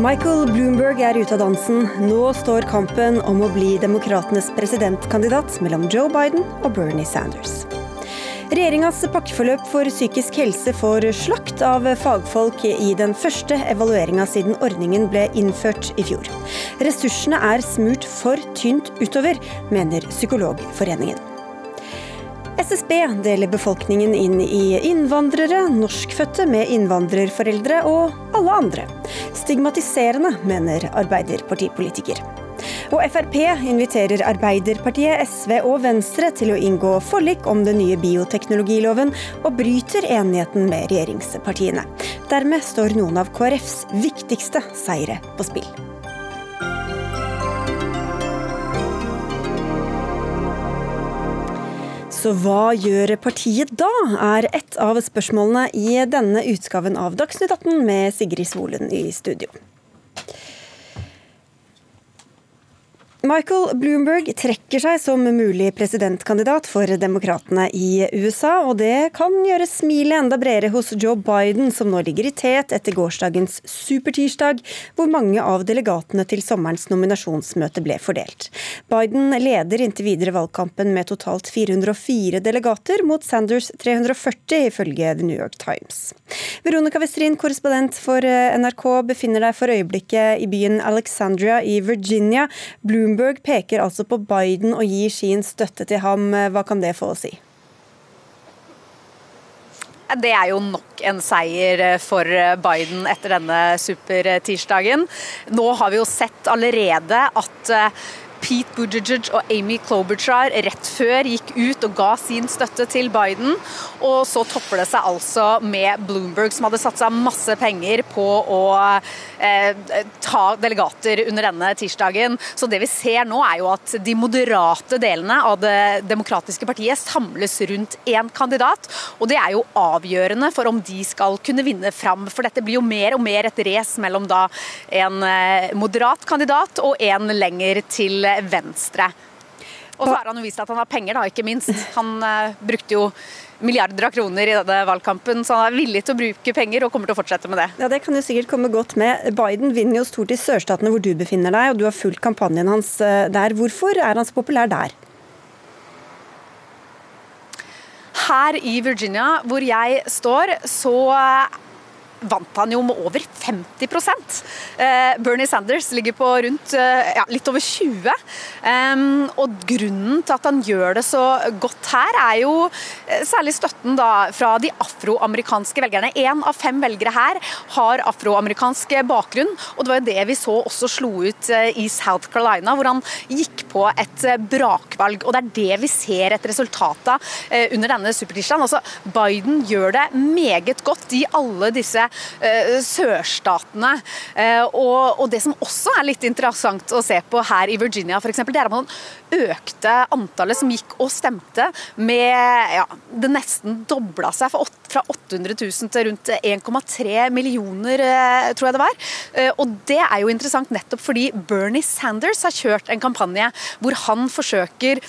Michael Bloomberg er ute av dansen. Nå står kampen om å bli demokratenes presidentkandidat mellom Joe Biden og Bernie Sanders. Regjeringas pakkeforløp for psykisk helse får slakt av fagfolk i den første evalueringa siden ordningen ble innført i fjor. Ressursene er smurt for tynt utover, mener Psykologforeningen. SSB deler befolkningen inn i innvandrere, norskfødte med innvandrerforeldre og alle andre. Stigmatiserende, mener arbeiderpartipolitiker. Og Frp inviterer Arbeiderpartiet, SV og Venstre til å inngå forlik om den nye bioteknologiloven, og bryter enigheten med regjeringspartiene. Dermed står noen av KrFs viktigste seire på spill. Så hva gjør partiet da, er et av spørsmålene i denne utgaven av Dagsnytt 18 med Sigrid Solund i studio. Michael Bloomberg trekker seg som mulig presidentkandidat for demokratene i USA, og det kan gjøre smilet enda bredere hos Joe Biden, som nå ligger i tet etter gårsdagens supertirsdag, hvor mange av delegatene til sommerens nominasjonsmøte ble fordelt. Biden leder inntil videre valgkampen med totalt 404 delegater, mot Sanders 340, ifølge The New York Times. Veronica Westrin, korrespondent for NRK, befinner deg for øyeblikket i byen Alexandria i Virginia. Bloomberg Bloomberg peker altså på Biden og gir sin støtte til ham. Hva kan det få å si? Det er jo nok en seier for Biden etter denne supertirsdagen. Nå har vi jo sett allerede at Pete Buttigieg og Amy Klobuchar rett før gikk ut og ga sin støtte til Biden. Og så topper det seg altså med Bloomberg, som hadde satsa masse penger på å eh, ta delegater under denne tirsdagen. Så det vi ser nå, er jo at de moderate delene av det demokratiske partiet samles rundt én kandidat. Og det er jo avgjørende for om de skal kunne vinne fram. For dette blir jo mer og mer et race mellom da en eh, moderat kandidat og en lenger til venstre. Og så har han jo vist at han har penger, da, ikke minst. Han uh, brukte jo milliarder av kroner i denne valgkampen, så han er villig til å bruke penger og kommer til å fortsette med det. Ja, Det kan jo sikkert komme godt med. Biden vinner jo stort i sørstatene hvor du befinner deg, og du har fulgt kampanjen hans uh, der. Hvorfor er han så populær der? Her i Virginia, hvor jeg står, så vant han jo med over 50 eh, Bernie Sanders ligger på rundt eh, ja, litt over 20 um, og Grunnen til at han gjør det så godt her, er jo eh, særlig støtten da fra de afroamerikanske velgerne. Én av fem velgere her har afroamerikansk bakgrunn, og det var jo det vi så også slo ut i South Carolina, hvor han gikk på et brakvalg. og Det er det vi ser et resultat av under denne supertirsdagen. Altså, Biden gjør det meget godt i alle disse sørstatene. Eh, og, det som også er litt interessant å se på her i Virginia f.eks., det er at man økte antallet som gikk og stemte med ja, Det nesten dobla seg fra 800 000 til rundt 1,3 millioner, eh, tror jeg det var. Og det er jo interessant nettopp fordi Bernie Sanders har kjørt en kampanje hvor han forsøker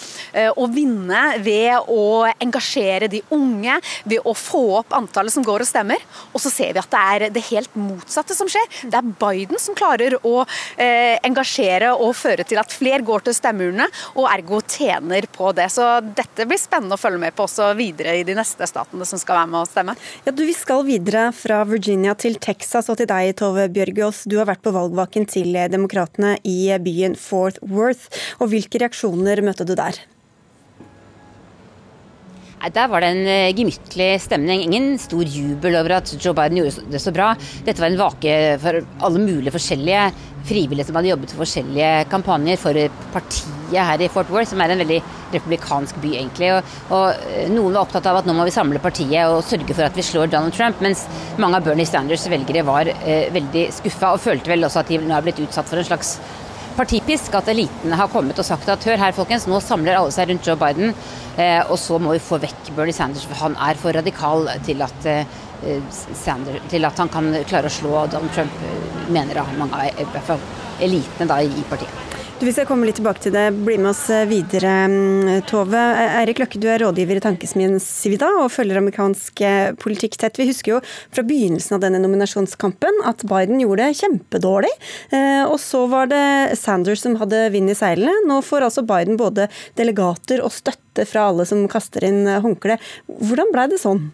å vinne ved å engasjere de unge, ved å få opp antallet som går og stemmer. Og så ser vi at det er det helt motsatte som skjer. Det er Biden som klarer å eh, engasjere og føre til at flere går til stemmeurnene, og ergo tjener på det. Så dette blir spennende å følge med på også videre i de neste statene som skal være med å stemme. Ja, du, Vi skal videre fra Virginia til Texas og til deg, Tove Bjørgaas. Du har vært på valgvaken til Demokratene i byen Fort Worth. Og hvilke reaksjoner møtte du der? Nei, Der var det en uh, gemyttlig stemning. Ingen stor jubel over at Joe Biden gjorde det så bra. Dette var en vake for alle mulige forskjellige frivillige som hadde jobbet for forskjellige kampanjer for partiet her i Fort Worth, som er en veldig republikansk by, egentlig. Og, og eh, Noen var opptatt av at nå må vi samle partiet og sørge for at vi slår Donald Trump, mens mange av Bernie Sanders' velgere var eh, veldig skuffa og følte vel også at de nå er blitt utsatt for en slags partipisk. At eliten har kommet og sagt at hør her, folkens, nå samler alle seg rundt Joe Biden. Eh, og så må vi få vekk Bernie Sanders, for han er for radikal til at, eh, Sanders, til at han kan klare å slå Donald Trump, eh, mener da mange av elitene da, i partiet. Du, Vi skal komme litt tilbake til det. Bli med oss eh, videre, mm, Tove. Eirik Løkke, du er rådgiver i tankesmien Civita og følger amerikansk eh, politikk tett. Vi husker jo fra begynnelsen av denne nominasjonskampen at Biden gjorde det kjempedårlig. Og så var det Sanders som hadde vind i seilene. Nå får altså Biden både delegater og støtte fra alle som kaster inn håndkle. Hvordan blei det sånn?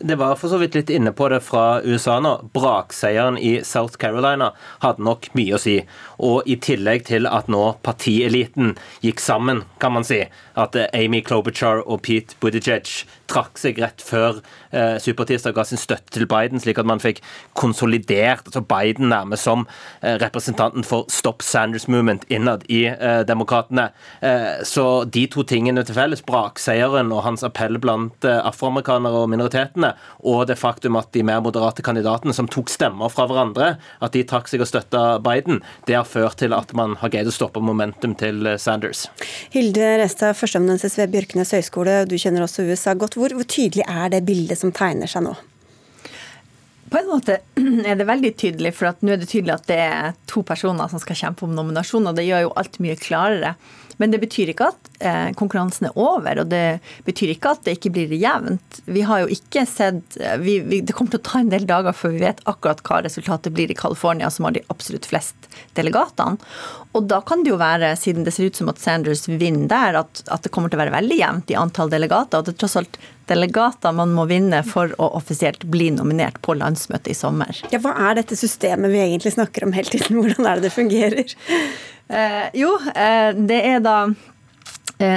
Det var for så vidt litt inne på det fra USA nå. Brakseieren i South Carolina hadde nok mye å si. Og i tillegg til at nå partieliten gikk sammen, kan man si, at Amy Klobuchar og Pete Buttigieg trakk seg rett før eh, supertirsdag ga sin støtte til Biden, slik at man fikk konsolidert altså Biden nærmest som eh, representanten for Stop Sanders Movement innad i eh, Demokratene. Eh, så de to tingene til felles, brakseieren og hans appell blant eh, afroamerikanere og minoritetene, og det faktum at de mer moderate kandidatene som tok stemmer fra hverandre, at de trakk seg og støtta Biden, det har ført til at man har greid å stoppe momentum til eh, Sanders. Hilde Restad, førsteamanuensis ved Bjørknes høgskole, du kjenner også USA godt. Hvor, hvor tydelig er det bildet som tegner seg nå? På en måte er det veldig tydelig, for nå er det tydelig at det er to personer som skal kjempe om nominasjon, og Det gjør jo alt mye klarere. Men det betyr ikke at eh, konkurransen er over, og det betyr ikke at det ikke blir jevnt. Vi har jo ikke sett eh, vi, vi, Det kommer til å ta en del dager før vi vet akkurat hva resultatet blir i California, som har de absolutt flest delegatene. Og da kan det jo være, siden det ser ut som at Sanders vinner der, at, at det kommer til å være veldig jevnt i antall delegater. og det er tross alt delegater man må vinne for å offisielt bli nominert på landsmøtet i sommer. Ja, Hva er dette systemet vi egentlig snakker om hele tiden? Hvordan er det det fungerer? Eh, jo, eh, det er da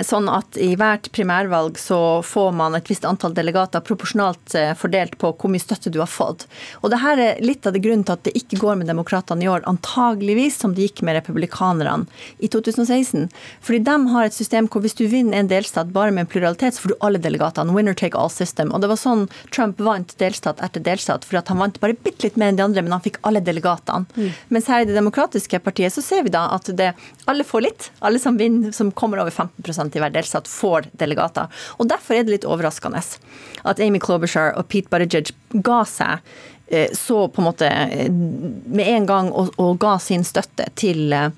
sånn at i hvert primærvalg så får man et visst antall delegater proporsjonalt eh, fordelt på hvor mye støtte du har fått. Og det her er litt av det grunnen til at det ikke går med demokratene i år, antageligvis som det gikk med republikanerne i 2016. Fordi de har et system hvor hvis du vinner en delstat bare med en pluralitet, så får du alle delegatene. Winner take all system. Og det var sånn Trump vant delstat etter delstat, fordi han vant bare bitte litt mer enn de andre, men han fikk alle delegatene. Mm. Mens her i Det demokratiske partiet så ser vi da at det, alle får litt. Alle som vinner, som kommer over 15 i hver delstat får delegater. Og Derfor er det litt overraskende at Amy Klobuchar og Pete Buttigieg ga seg eh, så på en måte eh, med en gang og, og ga sin støtte til eh,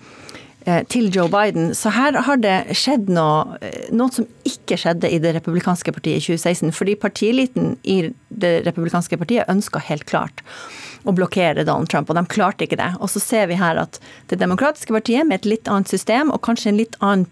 til Joe Biden. Så her har det skjedd noe, noe som ikke skjedde i det republikanske partiet i 2016. Fordi partieliten i det republikanske partiet ønska helt klart å blokkere Donald Trump, og de klarte ikke det. Og så ser vi her at Det demokratiske partiet med et litt annet system og kanskje en litt annen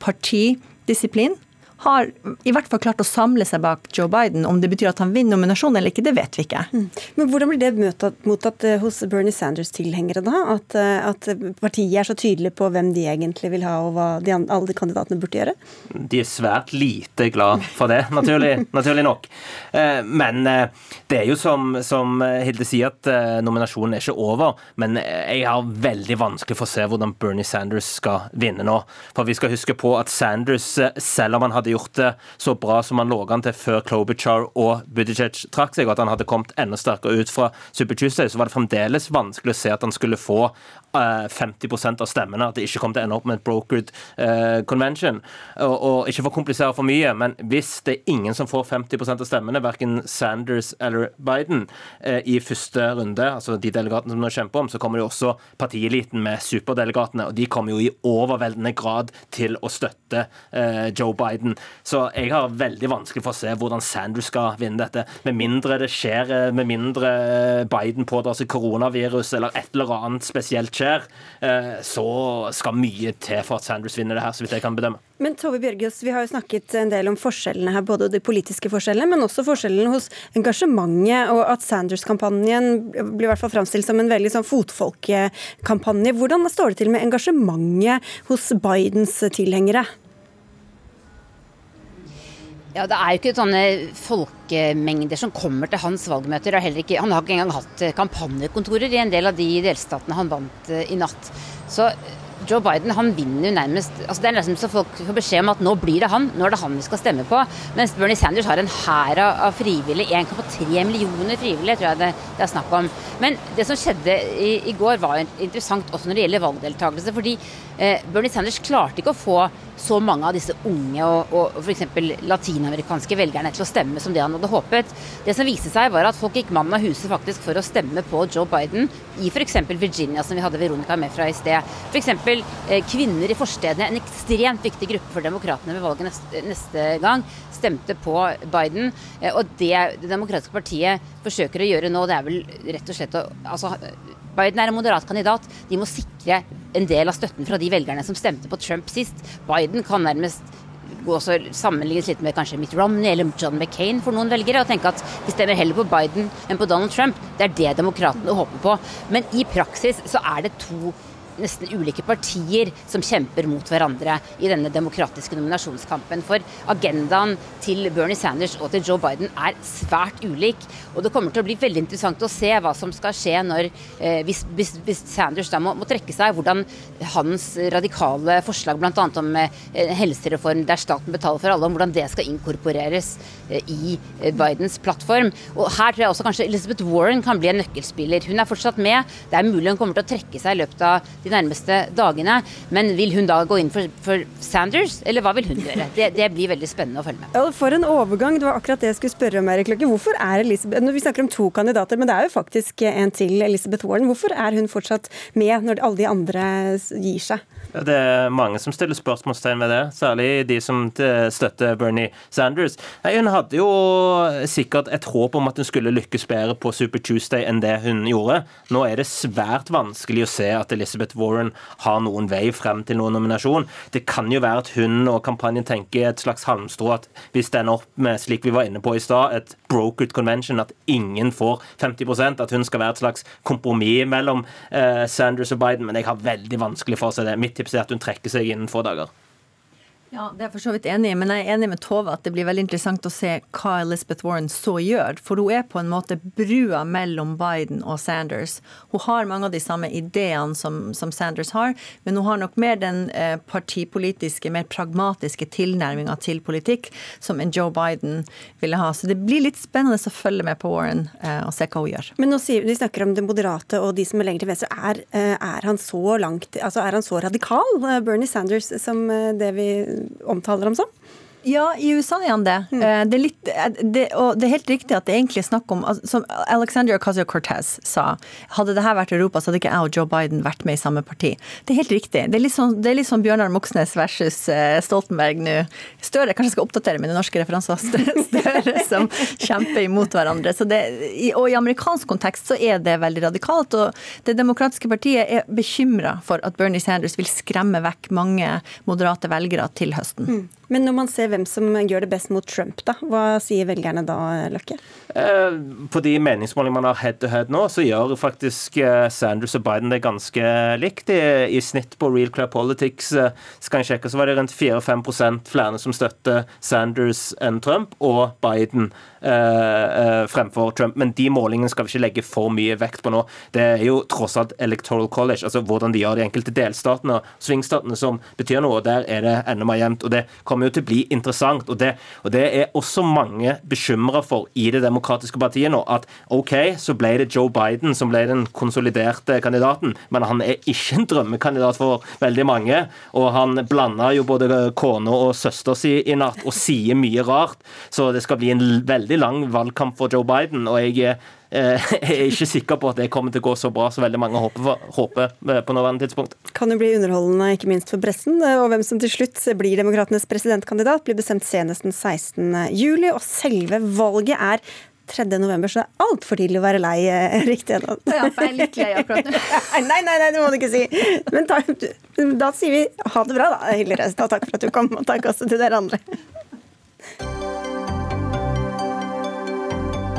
partidisiplin har i hvert fall klart å samle seg bak Joe Biden. Om det betyr at han vinner nominasjonen eller ikke, det vet vi ikke. Mm. Men Hvordan blir det mottatt eh, hos Bernie Sanders-tilhengere, da? At, eh, at, partiet er så tydelig på hvem de egentlig vil ha, og hva de, alle de kandidatene burde gjøre? De er svært lite glad for det, naturlig, naturlig nok. Eh, men det er jo som, som Hilde sier, at nominasjonen er ikke over. Men jeg har veldig vanskelig for å se hvordan Bernie Sanders skal vinne nå. For vi skal huske på at Sanders, selv om han hadde gjort det så bra som han lå an til før Klobuchar og Buttigieg trakk seg, og at han hadde kommet enda sterkere ut fra Super Tuesday, så var det fremdeles vanskelig å se at han skulle få 50 eh, av stemmene, at det ikke kom til å ende opp med et brokered uh, convention. Og, og, ikke for å komplisere for mye, men hvis det er ingen som får 50% av stemmene, verken Sanders eller Biden, uh, i første runde, altså de delegatene som nå kjemper om, så kommer det også partieliten med superdelegatene, og de kommer jo i overveldende grad til å støtte uh, Joe Biden. Så jeg har veldig vanskelig for å se hvordan Sanders skal vinne dette, med mindre det skjer, med mindre Biden pådrar seg koronavirus eller et eller annet spesielt skjer, eh, så skal mye til for at Sanders vinner det her, så vidt jeg kan bedømme. Men Tove Bjørgaas, vi har jo snakket en del om forskjellene her, både de politiske forskjellene, men også forskjellene hos engasjementet, og at Sanders-kampanjen blir i hvert fall framstilt som en veldig sånn fotfolkekampanje. Hvordan står det til med engasjementet hos Bidens tilhengere? Ja, Det er jo ikke sånne folkemengder som kommer til hans valgmøter. Ikke, han har ikke engang hatt eh, kampanjekontorer i en del av de delstatene han vant eh, i natt. Så Joe Biden han vinner jo nærmest altså Det er nesten så folk får beskjed om at nå blir det han, nå er det han vi skal stemme på. Mens Bernie Sanders har en hær av frivillige, 1,3 millioner frivillige, tror jeg det, det, er snakk om. Men det som skjedde i, i går var interessant også når det gjelder valgdeltakelse. fordi Eh, Bernie Sanders klarte ikke å få så mange av disse unge og, og f.eks. latinamerikanske velgerne til å stemme som det han hadde håpet. Det som viste seg, var at folk gikk mann av huset faktisk for å stemme på Joe Biden i f.eks. Virginia, som vi hadde Veronica med fra i sted. F.eks. Eh, kvinner i forstedene, en ekstremt viktig gruppe for demokratene ved valget neste, neste gang, stemte på Biden. Eh, og det Det demokratiske partiet forsøker å gjøre nå, det er vel rett og slett å altså, Biden er en moderat kandidat. De må sikre en del av støtten fra de velgerne som stemte på Trump sist. Biden kan nærmest gå også sammenlignes litt med kanskje Mitt Romney eller John McCain for noen velgere, og tenke at de stemmer heller på Biden enn på Donald Trump. Det er det demokratene håper på. Men i praksis så er det to nesten ulike partier som kjemper mot hverandre i denne demokratiske nominasjonskampen. For agendaen til Bernie Sanders og til Joe Biden er svært ulik. Og det kommer til å bli veldig interessant å se hva som skal skje når, eh, hvis, hvis, hvis, Sanders da må, må, trekke seg. Hvordan hans radikale forslag bl.a. om eh, helsereform der staten betaler for alle, om hvordan det skal inkorporeres eh, i eh, Bidens plattform. Og her tror jeg også kanskje Elizabeth Warren kan bli en nøkkelspiller. Hun er fortsatt med. Det er mulig hun kommer til å trekke seg i løpet av de nærmeste dagene. Men vil hun da gå inn for, for Sanders, eller hva vil hun gjøre? Det, det, blir veldig spennende å følge med. Ja, for en overgang. Det var akkurat det jeg skulle spørre om, Erik Løkke. Hvorfor er Elisabeth, Vi snakker om to kandidater, men det er jo faktisk en til, Elisabeth Warren. Hvorfor er hun fortsatt med når alle de andre gir seg? Det er mange som stiller spørsmålstegn ved det, særlig de som støtter Bernie Sanders. Nei, hun hadde jo sikkert et håp om at hun skulle lykkes bedre på Super Tuesday enn det hun gjorde. Nå er det svært vanskelig å se at Elizabeth Warren har noen vei frem til noen nominasjon. Det kan jo være at hun og kampanjen tenker et slags halmstrå at hvis det ender opp med, slik vi var inne på i stad, et brokered convention, at ingen får 50 at hun skal være et slags kompromiss mellom eh, Sanders og Biden, men jeg har veldig vanskelig for å se det. Mitt tips er at hun trekker seg innen få dager. Ja, Det er jeg for så vidt enig i, men jeg er enig med Tove at det blir veldig interessant å se hva Elizabeth Warren så gjør. For hun er på en måte brua mellom Biden og Sanders. Hun har mange av de samme ideene som, som Sanders har, men hun har nok mer den eh, partipolitiske, mer pragmatiske tilnærminga til politikk som en Joe Biden ville ha. Så det blir litt spennende å følge med på Warren eh, og se hva hun gjør. Men nå sier, de snakker om det moderate og de som er lenger til venstre. Er, eh, er, han så langt, altså er han så radikal, Bernie Sanders, som det vi omtaler ham som? Ja, i USA er han det. Mm. Eh, det, er litt, eh, det, og det er helt riktig at det egentlig er snakk om altså, Som Alexandria Ocasio-Cortez sa, hadde dette vært Europa, så hadde ikke jeg og Joe Biden vært med i samme parti. Det er helt riktig. Det er litt sånn, det er litt sånn Bjørnar Moxnes versus uh, Stoltenberg nå. Støre, kanskje jeg skal oppdatere mine norske referanser. Støre som kjemper imot hverandre. Det, og i amerikansk kontekst så er det veldig radikalt. Og Det demokratiske partiet er bekymra for at Bernie Sanders vil skremme vekk mange moderate velgere til høsten. Mm. Men når man ser hvem som gjør det best mot Trump, da, hva sier velgerne da, Løkke? Eh, på de meningsmålingene man har head to head nå, så gjør faktisk eh, Sanders og Biden det ganske likt. I, snitt på Real Clear Politics eh, skal jeg sjekke, så var det rundt 4-5% flere som støtter Sanders enn Trump, og Biden fremfor Trump. Men de målingene skal vi ikke legge for mye vekt på nå. Det er jo tross alt Electoral College, altså hvordan de gjør de enkelte delstatene og svingstatene, som betyr noe. og Der er det enda mer jevnt. og det kommer kommer jo til å bli interessant. Og det, og det er også mange bekymra for i Det demokratiske partiet nå. At OK, så ble det Joe Biden som ble den konsoliderte kandidaten, men han er ikke en drømmekandidat for veldig mange. Og han blanda jo både kona og søster si i natt og sier mye rart. Så det skal bli en veldig lang valgkamp for Joe Biden. og jeg Eh, jeg er ikke sikker på at det kommer til å gå så bra som veldig mange håper, håper på nåværende tidspunkt. Kan jo bli underholdende, ikke minst for pressen. Og hvem som til slutt blir demokratenes presidentkandidat, blir bestemt senest den 16. juli. Og selve valget er 3. november, så det er altfor tidlig å være lei, eh, riktig ennå. Ja, for jeg er litt lei akkurat nå. nei, nei, nei, det må du ikke si. Men ta, da sier vi ha det bra, da, Hilde Reistad. Takk for at du kom, og takk også til dere andre.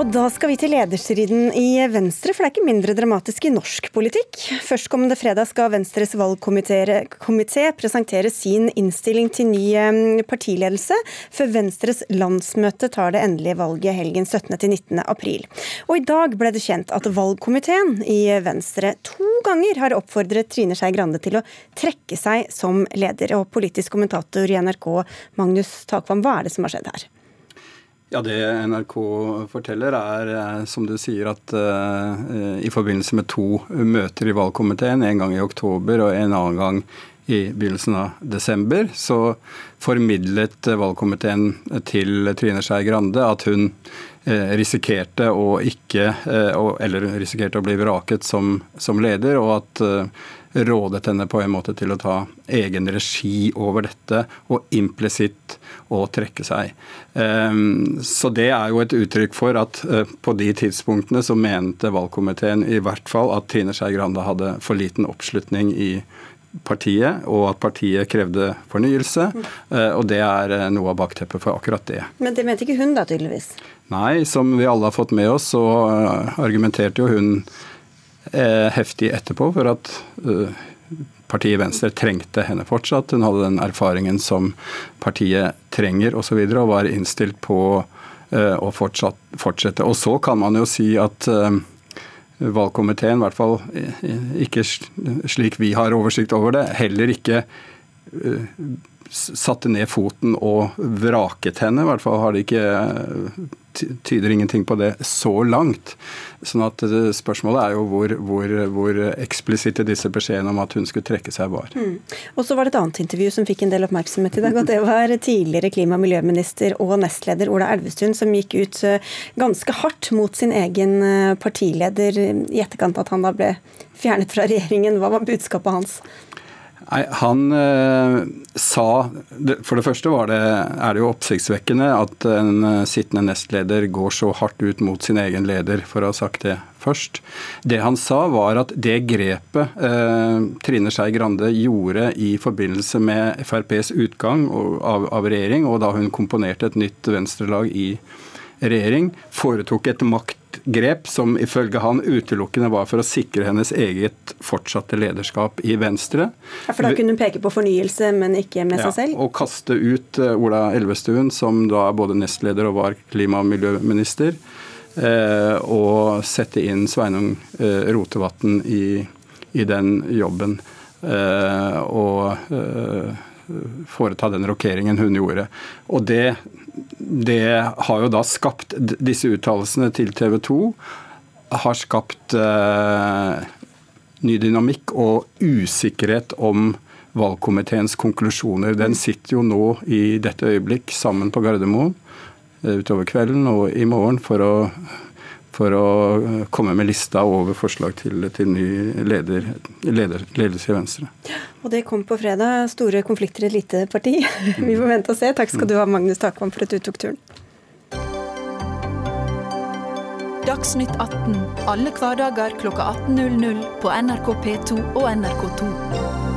Og da skal vi til lederstriden i Venstre, for det er ikke mindre dramatisk i norsk politikk. Førstkommende fredag skal Venstres valgkomité presentere sin innstilling til ny eh, partiledelse, før Venstres landsmøte tar det endelige valget helgen 17. til 19. april. Og i dag ble det kjent at valgkomiteen i Venstre to ganger har oppfordret Trine Skei Grande til å trekke seg som leder. Og politisk kommentator i NRK, Magnus Takvam, hva er det som har skjedd her? Ja, Det NRK forteller, er eh, som du sier at uh, i forbindelse med to møter i valgkomiteen, en gang i oktober og en annen gang i begynnelsen av desember, så formidlet valgkomiteen til Trine Skei Grande at hun uh, risikerte å ikke Eller risikerte å bli vraket som, som leder, og at rådet henne på en måte til å ta egen regi over dette, og implisitt å trekke seg. Ehm, så det er jo et uttrykk for at eh, på de tidspunktene så mente valgkomiteen i hvert fall at Trine Skei Grande hadde for liten oppslutning i partiet, og at partiet krevde fornyelse. Eh, og det er eh, noe av bakteppet for akkurat det. Men det mente ikke hun da, tydeligvis? Nei, som vi alle har fått med oss, så argumenterte jo hun heftig etterpå for at eh, partiet Venstre trengte henne fortsatt. Hun hadde den erfaringen som partiet trenger osv. Og, så videre, og var innstilt på eh, å fortsatt, fortsette. Og så kan man jo si at valgkomiteen, i hvert fall ikke slik vi har oversikt over det, heller ikke satte ned foten og vraket henne. I hvert fall har de ikke tyder ingenting på det så langt. Sånn at Spørsmålet er jo hvor, hvor, hvor eksplisitte disse beskjedene om at hun skulle trekke seg, var. Mm. Og så var det et annet intervju som fikk en del oppmerksomhet i dag. og Det var tidligere klima- og miljøminister og nestleder Ola Elvestuen som gikk ut eh, ganske hardt mot sin egen eh, partileder i etterkant at han da ble fjernet fra regjeringen. Hva var budskapet hans? Nei, Han eh, sa For det første det, er det jo oppsiktsvekkende at en eh, sittende nestleder går så hardt ut mot sin egen leder, for å ha sagt det først. Det han sa, var at det grepet eh, Trine Skei Grande gjorde i forbindelse med FrPs utgang av, av regjering, og da hun komponerte et nytt venstrelag i regjering, foretok et makt grep som ifølge han utelukkende var for å sikre hennes eget fortsatte lederskap i Venstre. Ja, For da kunne hun peke på fornyelse, men ikke med seg selv? Ja, og kaste ut eh, Ola Elvestuen, som da er både nestleder og var klima- og miljøminister, eh, og sette inn Sveinung eh, Rotevatn i, i den jobben. Og foreta den rokeringen hun gjorde. Og det det har jo da skapt Disse uttalelsene til TV 2 har skapt eh, ny dynamikk og usikkerhet om valgkomiteens konklusjoner. Den sitter jo nå i dette øyeblikk sammen på Gardermoen eh, utover kvelden og i morgen for å for å eh, komme med lista over forslag til, til ny leder, leder, ledelse i Venstre. Og det kom på fredag. Store konflikter i et lite parti. Vi får vente og se. Takk skal du ha, Magnus Takvam, for at du tok turen. Dagsnytt 18 alle hverdager kl 18.00 på NRK P2 og NRK2.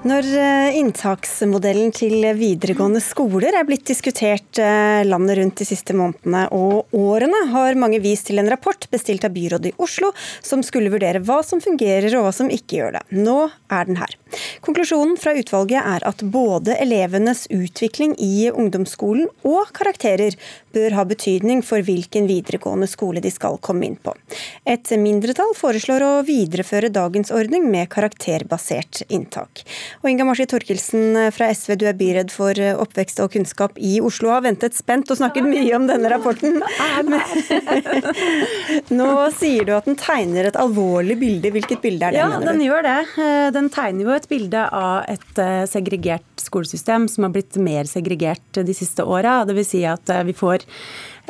Når eh, inntaksmodellen til videregående skoler er blitt diskutert eh, landet rundt de siste månedene og årene, har mange vist til en rapport bestilt av byrådet i Oslo, som skulle vurdere hva som fungerer og hva som ikke gjør det. Nå er den her. Konklusjonen fra utvalget er at både elevenes utvikling i ungdomsskolen og karakterer bør ha betydning for hvilken videregående skole de skal komme inn på. Et mindretall foreslår å videreføre dagens ordning med karakterbasert inntak. Og Inga Marsi Torkelsen fra SV, du er byredd for oppvekst og kunnskap i Oslo, har ventet spent og snakket mye om denne rapporten. Nå sier du at den tegner et alvorlig bilde. Hvilket bilde er det? Ja, den gjør det. Eh, den tegner jo et bilde av et eh, segregert skolesystem som har blitt mer segregert de siste åra. Dvs. Si at eh, vi får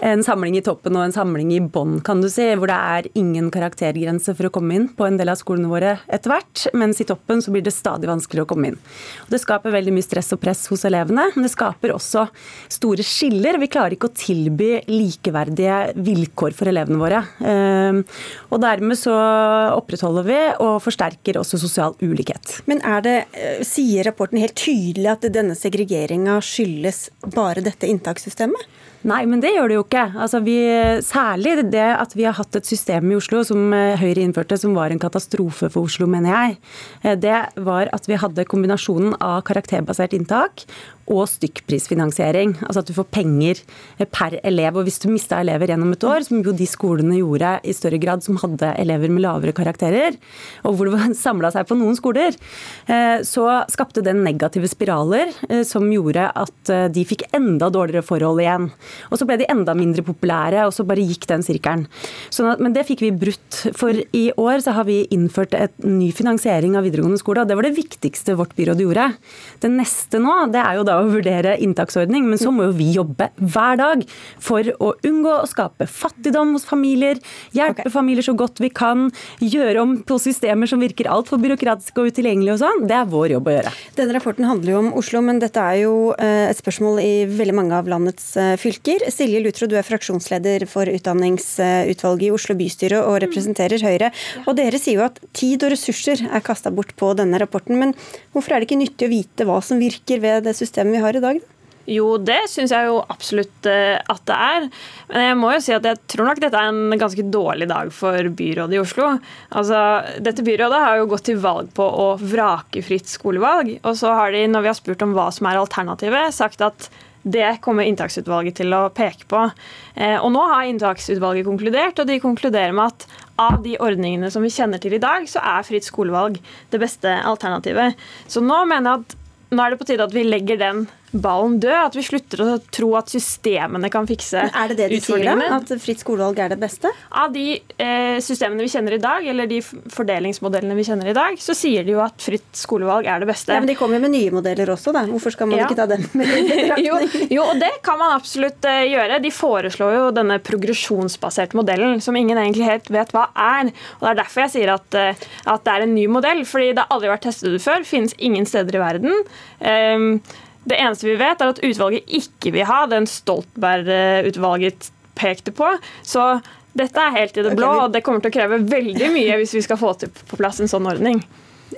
en samling i toppen og en samling i bånn, kan du si, hvor det er ingen karaktergrense for å komme inn på en del av skolene våre etter hvert, mens i toppen så blir det stadig vanskeligere å komme inn. Og det skaper veldig mye stress og press hos elevene, men det skaper også store skiller. Vi klarer ikke å tilby likeverdige vilkår for elevene våre. Ehm, og dermed så opprettholder vi og forsterker også sosial ulikhet. Men er det, eh, sier rapporten helt tydelig at denne segregeringa skyldes bare dette inntakssystemet? Nei, men det gjør det jo ikke. Altså, vi, særlig det at vi har hatt et system i Oslo som eh, Høyre innførte, som var en katastrofe for Oslo, mener jeg. Eh, det var at vi hadde kombinasjonen av karakterbasert inntak og stykkprisfinansiering. Altså at du får penger per elev. Og hvis du mista elever gjennom et år, som jo de skolene gjorde i større grad som hadde elever med lavere karakterer, og hvor det samla seg på noen skoler, eh, så skapte det negative spiraler eh, som gjorde at eh, de fikk enda dårligere forhold igjen. Og så ble de enda mindre populære, og så bare gikk den sirkelen. Sånn at, men det fikk vi brutt. For i år så har vi innført et ny finansiering av videregående skole, og det var det viktigste vårt byråd gjorde. Det neste nå, det er jo da å vurdere inntaksordning, men så må jo vi jobbe hver dag for å unngå å skape fattigdom hos familier, hjelpe okay. familier så godt vi kan, gjøre om på systemer som virker altfor byråkratiske og utilgjengelige og sånn. Det er vår jobb å gjøre. Denne rapporten handler jo om Oslo, men dette er jo eh, et spørsmål i veldig mange av landets eh, fylker. Silje Lutro, du er fraksjonsleder for utdanningsutvalget i Oslo bystyre og representerer Høyre. Og dere sier jo at tid og ressurser er kasta bort på denne rapporten. Men hvorfor er det ikke nyttig å vite hva som virker ved det systemet vi har i dag? Jo, det syns jeg jo absolutt eh, at det er. Men jeg må jo si at jeg tror nok dette er en ganske dårlig dag for byrådet i Oslo. Altså, Dette byrådet har jo gått til valg på å vrake fritt skolevalg. Og så har de, når vi har spurt om hva som er alternativet, sagt at det kommer inntaksutvalget til å peke på. Eh, og nå har inntaksutvalget konkludert, og de konkluderer med at av de ordningene som vi kjenner til i dag, så er fritt skolevalg det beste alternativet. Så nå mener jeg at nå er det på tide at vi legger den ballen død. At vi slutter å tro at systemene kan fikse utfordringene. Er det det de sier da? At fritt skolevalg er det beste? Av de eh, systemene vi kjenner i dag, eller de fordelingsmodellene vi kjenner i dag, så sier de jo at fritt skolevalg er det beste. Ja, Men de kommer jo med nye modeller også, da. Hvorfor skal man ja. ikke ta dem med jo, jo, og det kan man absolutt eh, gjøre. De foreslår jo denne progresjonsbaserte modellen, som ingen egentlig helt vet hva er. Og Det er derfor jeg sier at, eh, at det er en ny modell, fordi det har aldri vært testet før. Finnes ingen steder i verden. Um, det eneste vi vet, er at utvalget ikke vil ha den Stoltenberg-utvalget pekte på. Så dette er helt i det blå, og det kommer til å kreve veldig mye hvis vi skal få til på plass en sånn ordning.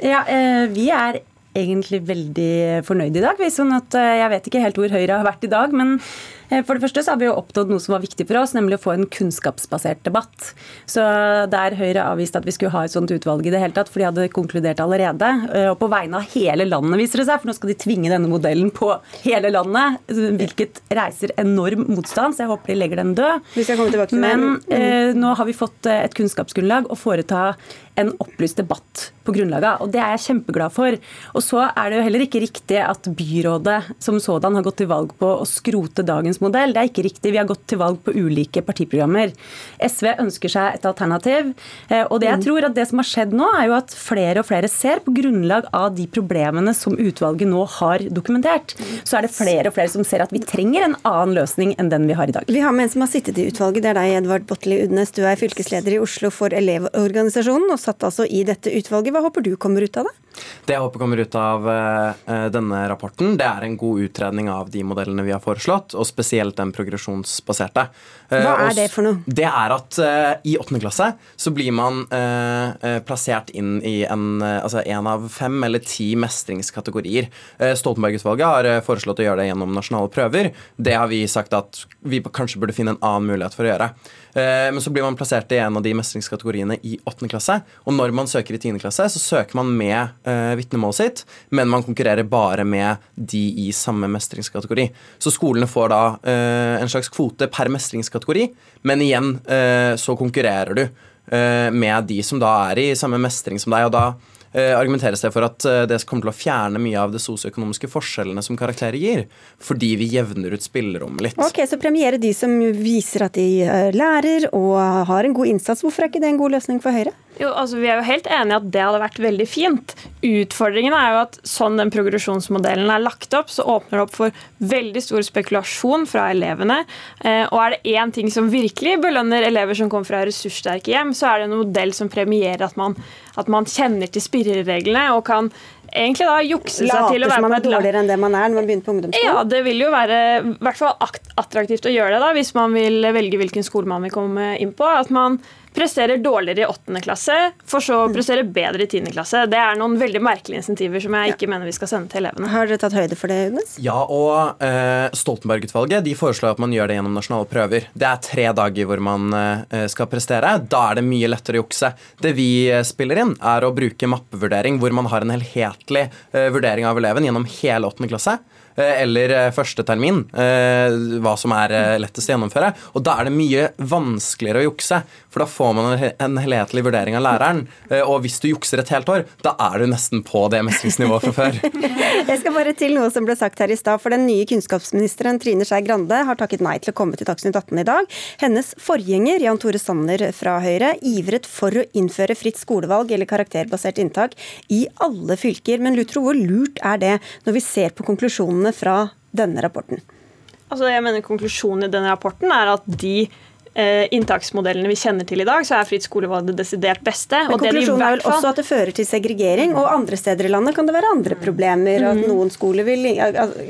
Ja, eh, Vi er egentlig veldig fornøyd i dag. Sånn at eh, Jeg vet ikke helt hvor Høyre har vært i dag, men for det første så har vi jo oppnådd noe som var viktig for oss, nemlig å få en kunnskapsbasert debatt. Så Der Høyre avviste at vi skulle ha et sånt utvalg i det hele tatt, for de hadde konkludert allerede. Eh, og på vegne av hele landet, viser det seg, for nå skal de tvinge denne modellen på hele landet. Hvilket reiser enorm motstand, så jeg håper de legger den død. Men eh, nå har vi fått eh, et kunnskapsgrunnlag å foreta en opplyst debatt på grunnlaget av. Og det er jeg kjempeglad for. Og så er det jo heller ikke riktig at byrådet som sådan har gått til valg på å skrote dagens modell. Det er ikke riktig. Vi har gått til valg på ulike partiprogrammer. SV ønsker seg et alternativ. Eh, og det jeg mm. tror at det som har skjedd nå, er jo at flere og flere ser på grunnlag av de problemene som utvalget nå har dokumentert, så er det flere og flere som ser at vi trenger en annen løsning enn den vi har i dag. Vi har med en som har sittet i utvalget. Det er deg, Edvard Botli Udnes. Du er fylkesleder i Oslo for Elevorganisasjonen og satt altså i dette utvalget. Hva håper du kommer ut av det? Det jeg håper kommer ut av uh, denne rapporten, det er en god utredning av de modellene vi har foreslått, og spesielt den progresjonsbaserte. Uh, Hva er det for noe? Det er at uh, i åttende klasse så blir man plassert inn i en, altså en av fem eller ti mestringskategorier. Stoltenberg-utvalget har foreslått å gjøre det gjennom nasjonale prøver. Det har vi sagt at vi kanskje burde finne en annen mulighet for å gjøre. Men så blir man plassert i en av de mestringskategoriene i åttende klasse, og når man søker i tiende klasse, så søker man med uh, vitnemålet sitt, men man konkurrerer bare med de i samme mestringskategori. Så skolene får da uh, en slags kvote per mestringskategori, men igjen uh, så konkurrerer du med de som da er i samme mestring som deg, og da argumenteres det for at det kommer til å fjerne mye av de sosioøkonomiske forskjellene som karakterer gir, fordi vi jevner ut spillerommet litt. Ok, Så premiere de som viser at de lærer og har en god innsats. Hvorfor er ikke det en god løsning for Høyre? Jo, altså Vi er jo helt enige at det hadde vært veldig fint. Utfordringen er jo at sånn den progresjonsmodellen er lagt opp, så åpner det opp for veldig stor spekulasjon fra elevene. Og er det én ting som virkelig belønner elever som kommer fra ressurssterke hjem, så er det en modell som premierer at man at man kjenner til spirrereglene og kan egentlig da jukse seg til å være på man er dårligere enn det man er når man begynner på ungdomsskolen? Ja, det vil jo være i hvert fall attraktivt å gjøre det da, hvis man vil velge hvilken skole man vil komme inn på. At man presterer dårligere i åttende klasse, for så å mm. prestere bedre i tiende klasse. Det er noen veldig merkelige insentiver som jeg ikke mener vi skal sende til elevene. Har dere tatt høyde for det, Jonas? Ja, og eh, Stoltenberg-utvalget de foreslår at man gjør det gjennom nasjonale prøver. Det er tre dager hvor man eh, skal prestere. Da er det mye lettere å jukse. Det vi eh, spiller inn, er å bruke mappevurdering, hvor man har en helhetlig eh, vurdering av eleven gjennom hele åttende klasse. Eh, eller eh, første termin, eh, hva som er lettest å gjennomføre. Og da er det mye vanskeligere å jukse, for da får man en helhetlig vurdering av læreren. Og hvis du jukser et helt år, da er du nesten på det mestringsnivået fra før. Jeg skal bare til noe som ble sagt her i stad. For den nye kunnskapsministeren Trine Skei Grande har takket nei til å komme til Dagsnytt 18 i dag. Hennes forgjenger Jan Tore Sanner fra Høyre ivret for å innføre fritt skolevalg eller karakterbasert inntak i alle fylker. Men Lutro, hvor lurt er det når vi ser på konklusjonene fra denne rapporten? Altså, jeg mener Konklusjonen i denne rapporten er at de eh, inntaksmodellene vi kjenner til i dag, så er fritt skolevalg det desidert beste. Men det de i konklusjonen er vel også at det fører til segregering, og andre steder i landet kan det være andre problemer. At noen skoler vil,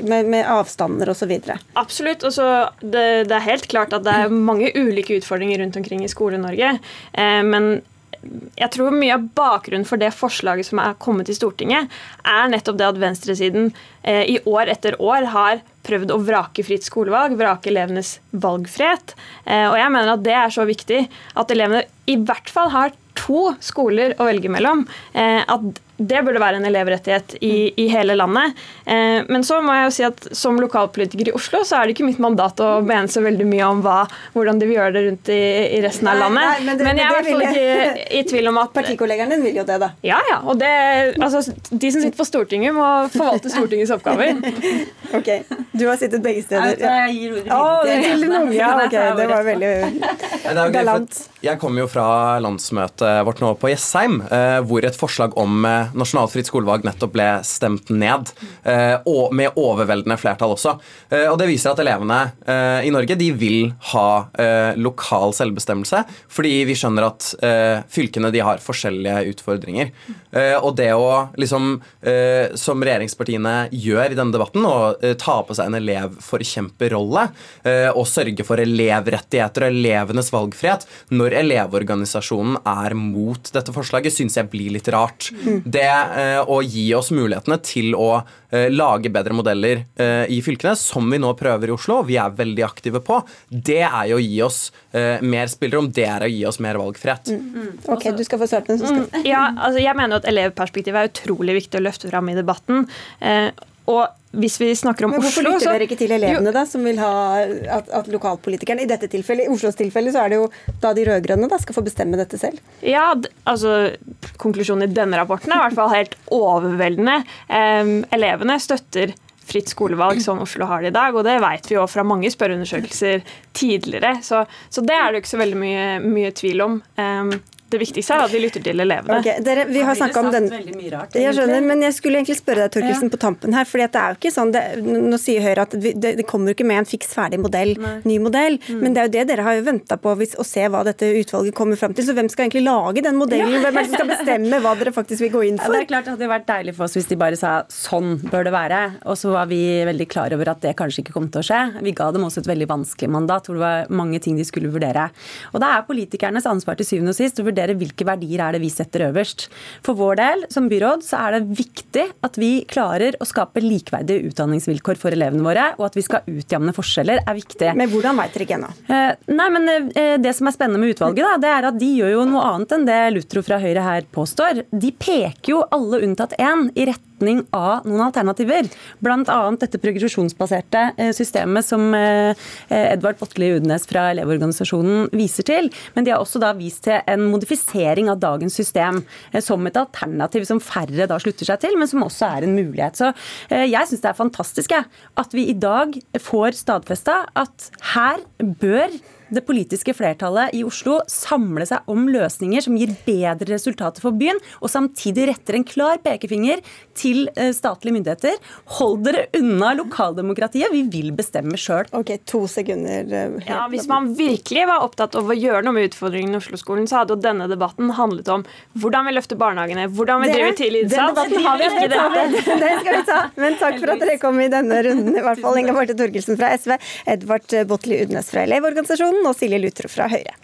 med, med avstander osv. Absolutt. og så det, det er helt klart at det er mange ulike utfordringer rundt omkring i Skole-Norge. Eh, men jeg tror mye av bakgrunnen for det forslaget som er kommet i Stortinget, er nettopp det at venstresiden eh, i år etter år har prøvd å vrake fritt skolevalg, vrake elevenes valgfrihet. Eh, og jeg mener at det er så viktig at elevene i hvert fall har to skoler å velge mellom. Eh, at det burde være en elevrettighet i, i hele landet. Eh, men så må jeg jo si at som lokalpolitiker i Oslo, så er det ikke mitt mandat å mene så veldig mye om hva, hvordan de vil gjøre det rundt i, i resten av landet. nei, men det- men jeg er i hvert fall ikke i tvil om at Partikollegaen din vil jo det, da. Ja, ja. Og det, altså, de som sitter på Stortinget, må forvalte Stortingets oppgaver. Ok, Du har sittet begge steder. Jeg gir ordet videre til ja, ok, det var veldig Nei, galant. Jeg kommer jo fra landsmøtet vårt nå på Jessheim, eh, hvor et forslag om eh, nasjonalt fritt skolevalg nettopp ble stemt ned. Eh, og med overveldende flertall også. Eh, og det viser at elevene eh, i Norge de vil ha lokal selvbestemmelse, fordi vi skjønner at fylkene de har forskjellige utfordringer. Og det å liksom, som regjeringspartiene gjør i denne debatten, å ta på seg en elevforkjemperrolle og sørge for elevrettigheter og elevenes valgfrihet når Elevorganisasjonen er mot dette forslaget, syns jeg blir litt rart. Det eh, å gi oss mulighetene til å eh, lage bedre modeller eh, i fylkene, som vi nå prøver i Oslo, vi er veldig aktive på, det er jo å gi oss mer spillerom, det er å gi oss mer valgfrihet. Ok, du skal få svart på den. så skal- Ja, altså jeg mener at elevperspektivet er utrolig viktig å løfte fram i debatten. Eh, og hvis vi snakker om Men hvorfor Oslo lytter dere ikke til elevene, da, som vil ha at, at lokalpolitikerne I dette tilfellet, i Oslos tilfelle, så er det jo da de rød-grønne skal få bestemme dette selv. Ja, altså Konklusjonen i denne rapporten er i hvert fall helt overveldende. Um, elevene støtter fritt skolevalg som Oslo har det i dag, og det vet vi jo fra mange spørreundersøkelser tidligere. Så, så det er det jo ikke så veldig mye, mye tvil om. Em, det viktigste er at vi lytter til elevene. Ok, dere, vi har snakket om den rart. jeg skjønner, men jeg skulle egentlig spørre deg Torkelsen, på tampen her. fordi det er jo ikke sånn, det, Nå sier Høyre at det, det kommer jo ikke med en fiks ferdig modell, ny modell. Mm. Men det er jo det dere har jo venta på hvis, å se hva dette utvalget kommer fram til. Så hvem skal egentlig lage den modellen? Hvem er det som skal bestemme hva dere faktisk vil gå inn Ja, for? det er klart det hadde vært deilig for oss hvis de bare sa sånn bør det være. Og så var vi veldig klar over at det kanskje ikke kom til å skje. Vi ga dem også et veldig vanskelig mandat hvor det var mange ting de skulle vurdere. Og det er politikernes ansvar til syvende og sist å vurdere hvilke verdier er det vi setter øverst. For vår del som byråd så er det viktig at vi klarer å skape likeverdige utdanningsvilkår for elevene våre, og at vi skal utjevne forskjeller er viktig. Men hvordan veit dere ikke ennå? Eh, Nei, men eh, Det som er spennende med utvalget, da, det er at de gjør jo noe annet enn det Lutro fra Høyre her påstår. De peker jo alle unntatt én i retning av noen alternativer. Bl.a. dette progresjonsbaserte eh, systemet som eh, Edvard Botle Udnes fra Elevorganisasjonen viser til. Men de har også da vist til en modifisering av dagens system eh, som et alternativ som færre da slutter seg til, men som også er en mulighet. Så eh, jeg syns det er fantastisk at vi i dag får stadfesta at her bør det politiske flertallet i Oslo samle seg om løsninger som gir bedre resultater for byen, og samtidig retter en klar pekefinger til eh, statlige myndigheter. Hold dere unna lokaldemokratiet, vi vil bestemme sjøl. Ok, to sekunder. eh, Ja, Hvis man virkelig var opptatt av å gjøre noe med utfordringene i Oslo-skolen, så hadde jo denne debatten handlet om hvordan vi løfter barnehagene, hvordan vi driver tidlig den innsats. debatten har vi ikke Det har vi. dette. Det skal vi ta. Men takk for at dere kom i denne runden, i hvert fall. Inga Marte Torgelsen fra SV, Edvard Botli Udnes fra Elevorganisasjonen og Silje Lutro fra Høyre.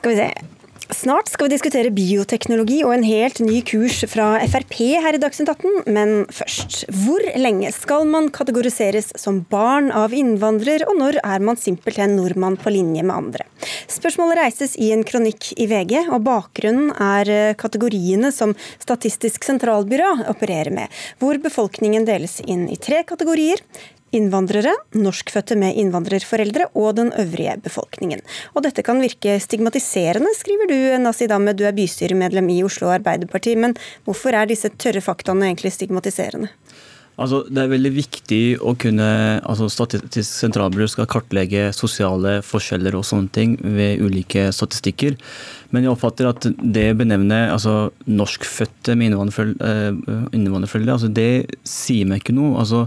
Skal vi se. Snart skal vi diskutere bioteknologi og en helt ny kurs fra Frp her i Dagsnytt 18, men først. Hvor lenge skal man kategoriseres som barn av innvandrer, og når er man simpelthen nordmann på linje med andre? Spørsmålet reises i en kronikk i VG, og bakgrunnen er kategoriene som Statistisk sentralbyrå opererer med, hvor befolkningen deles inn i tre kategorier innvandrere, norskfødte med innvandrerforeldre og den øvrige befolkningen. Og dette kan virke stigmatiserende, skriver du Nasi Damme, du er bystyremedlem i Oslo Arbeiderparti. Men hvorfor er disse tørre faktaene egentlig stigmatiserende? Altså, det er veldig viktig å kunne altså Statistisk sentralbyrå skal kartlegge sosiale forskjeller og sånne ting ved ulike statistikker. Men jeg oppfatter at det å benevne altså, norskfødte med innvandrerforeldre, eh, altså, det sier meg ikke noe. Altså,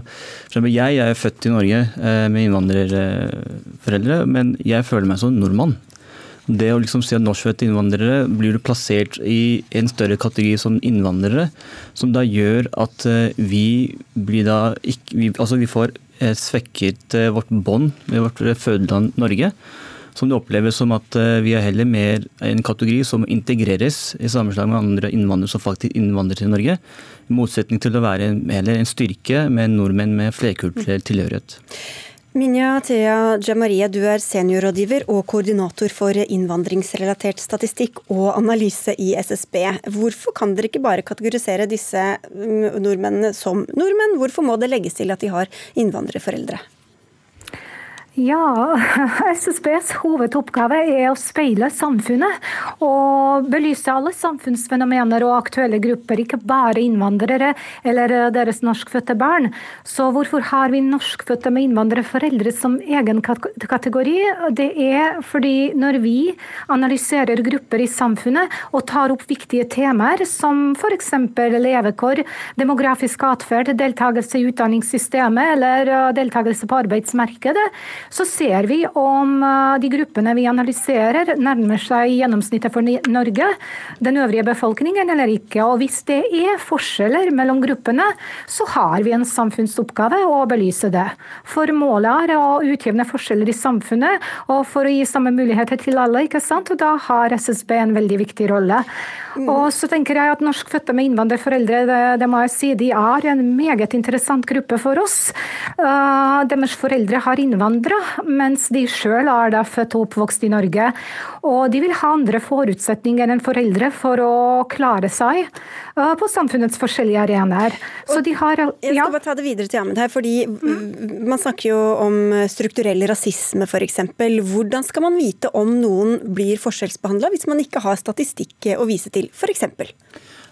jeg er født i Norge eh, med innvandrerforeldre, men jeg føler meg som nordmann. Det å liksom si at norskfødte innvandrere blir plassert i en større kategori som innvandrere, som da gjør at eh, vi blir da ikke vi, Altså vi får eh, svekket eh, vårt bånd med vårt fødeland Norge. Som det oppleves som at vi er heller mer en kategori som integreres i sammenslag med andre innvandrere som faktisk innvandrer til Norge. I motsetning til å være heller en styrke med nordmenn med flerkulturell tilhørighet. Minja Thea Jamaria, du er seniorrådgiver og koordinator for innvandringsrelatert statistikk og analyse i SSB. Hvorfor kan dere ikke bare kategorisere disse mm, nordmennene som nordmenn? Hvorfor må det legges til at de har innvandrerforeldre? Ja, SSBs hovedoppgave er å speile samfunnet og belyse alle samfunnsfenomener og aktuelle grupper, ikke bare innvandrere eller deres norskfødte barn. Så hvorfor har vi norskfødte med innvandrerforeldre som egen kategori? Det er fordi når vi analyserer grupper i samfunnet og tar opp viktige temaer som f.eks. levekår, demografisk atferd, deltakelse i utdanningssystemet eller deltakelse på arbeidsmarkedet, så ser vi om eh, de gruppene vi analyserer nærmer seg gjennomsnittet for Norge, den øvrige befolkningen eller ikke. Og hvis det er forskjeller mellom gruppene, så har vi en samfunnsoppgave å belyse det. For målet er å utjevne forskjeller i samfunnet, og for å gi samme muligheter til alle. ikke sant? Og da har SSB en veldig viktig rolle. Mm. Og så tenker jeg at Norskfødte med innvandrerforeldre det, det, må jeg si, de er en meget interessant gruppe for oss. Uh, deres foreldre har innvandra, mens de sjøl er da født og oppvokst i Norge. Og de vil ha andre forutsetninger enn foreldre for å klare seg uh, på samfunnets forskjellige arenaer. Så de har ja. Jeg skal bare ta det videre til Ahmed her, fordi mm. man snakker jo om strukturell rasisme f.eks. Hvordan skal man vite om noen blir forskjellsbehandla hvis man ikke har statistikk å vise til, f.eks.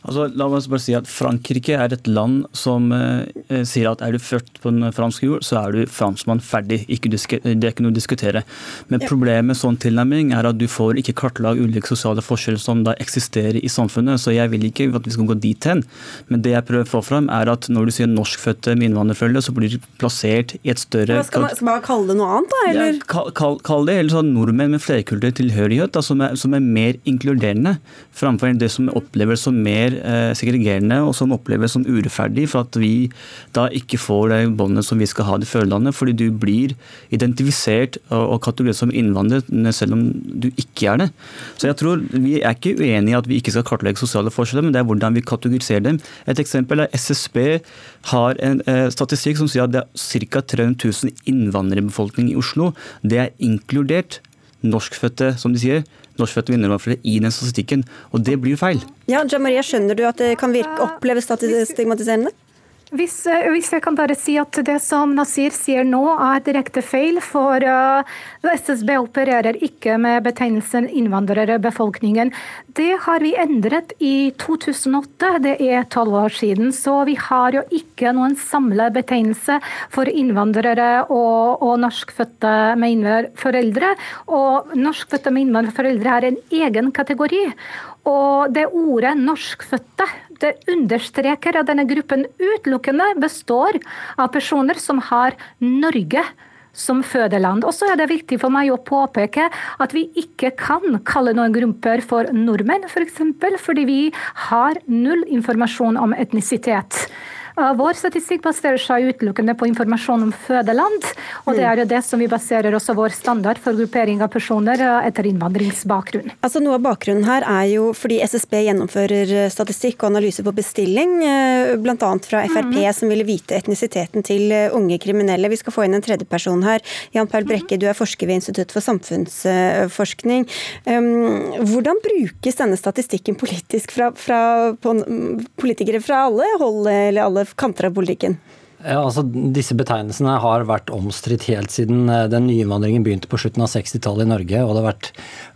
Altså, la meg bare si at Frankrike er et land som eh, eh, sier at er du født på en fransk jord, så er du franskmann ferdig. Ikke, det er ikke noe å diskutere. Men ja. problemet med sånn tilnærming er at du får ikke kartlagt ulike sosiale forskjeller som da eksisterer i samfunnet. Så jeg vil ikke at vi skal gå dit hen. Men det jeg prøver å få fram, er at når du sier norskfødte med innvandrerforeldre, så blir de plassert i et større Skal man, skal man kalle det noe annet, da? Eller? Ja, kall, kall, kall, det eller sånn nordmenn med flerkulturell tilhørighet, da, som, er, som, er, mer inkluderende, framfor det som oppleves som mer eh, segregerende og som oppleves som urettferdig for at vi da ikke får det båndet som vi skal ha i følelandet, fordi du blir identifisert og kategorisert som innvandrer selv om du ikke er det. Så jeg tror Vi er ikke uenige i at vi ikke skal kartlegge sosiale forskjeller, men det er hvordan vi kategoriserer dem. Et eksempel er SSB har en eh, statistikk som sier at det er ca. 300 000 innvandrerbefolkning i Oslo. Det er inkludert norskfødte, som de sier, norskfødte innvandrere i den statistikken. Og det blir feil. Ja, Jamaria, Skjønner du at det kan virke, oppleves stigmatiserende? Hvis, eh, hvis, jeg kan bare si at Det som Nasir sier nå, er direkte feil. For eh, SSB opererer ikke med betegnelsen innvandrerbefolkningen. Det har vi endret i 2008, det er tolv år siden. Så vi har jo ikke noen samlet betegnelse for innvandrere og, og norskfødte med innvandrerforeldre. Og norskfødte med innvandrerforeldre er en egen kategori. Og det ordet 'norskfødte' det understreker at denne gruppen utelukkende består av personer som har Norge som fødeland. Og så er det viktig for meg å påpeke at vi ikke kan kalle noen grupper for nordmenn, f.eks. For fordi vi har null informasjon om etnisitet. Vår statistikk baserer seg utelukkende på informasjon om fødeland, og det mm. er jo det som vi baserer også vår standard for gruppering av personer etter innvandringsbakgrunn. Altså Noe av bakgrunnen her er jo fordi SSB gjennomfører statistikk og analyse på bestilling, bl.a. fra Frp, mm. som ville vite etnisiteten til unge kriminelle. Vi skal få inn en tredjeperson her. Jan Paul Brekke, du er forsker ved Institutt for samfunnsforskning. Hvordan brukes denne statistikken politisk fra, fra politikere fra alle hold eller alle kanter av politikken? Ja, altså Disse betegnelsene har vært omstridt helt siden eh, den nye innvandringen begynte på slutten av 60-tallet i Norge. og Det har vært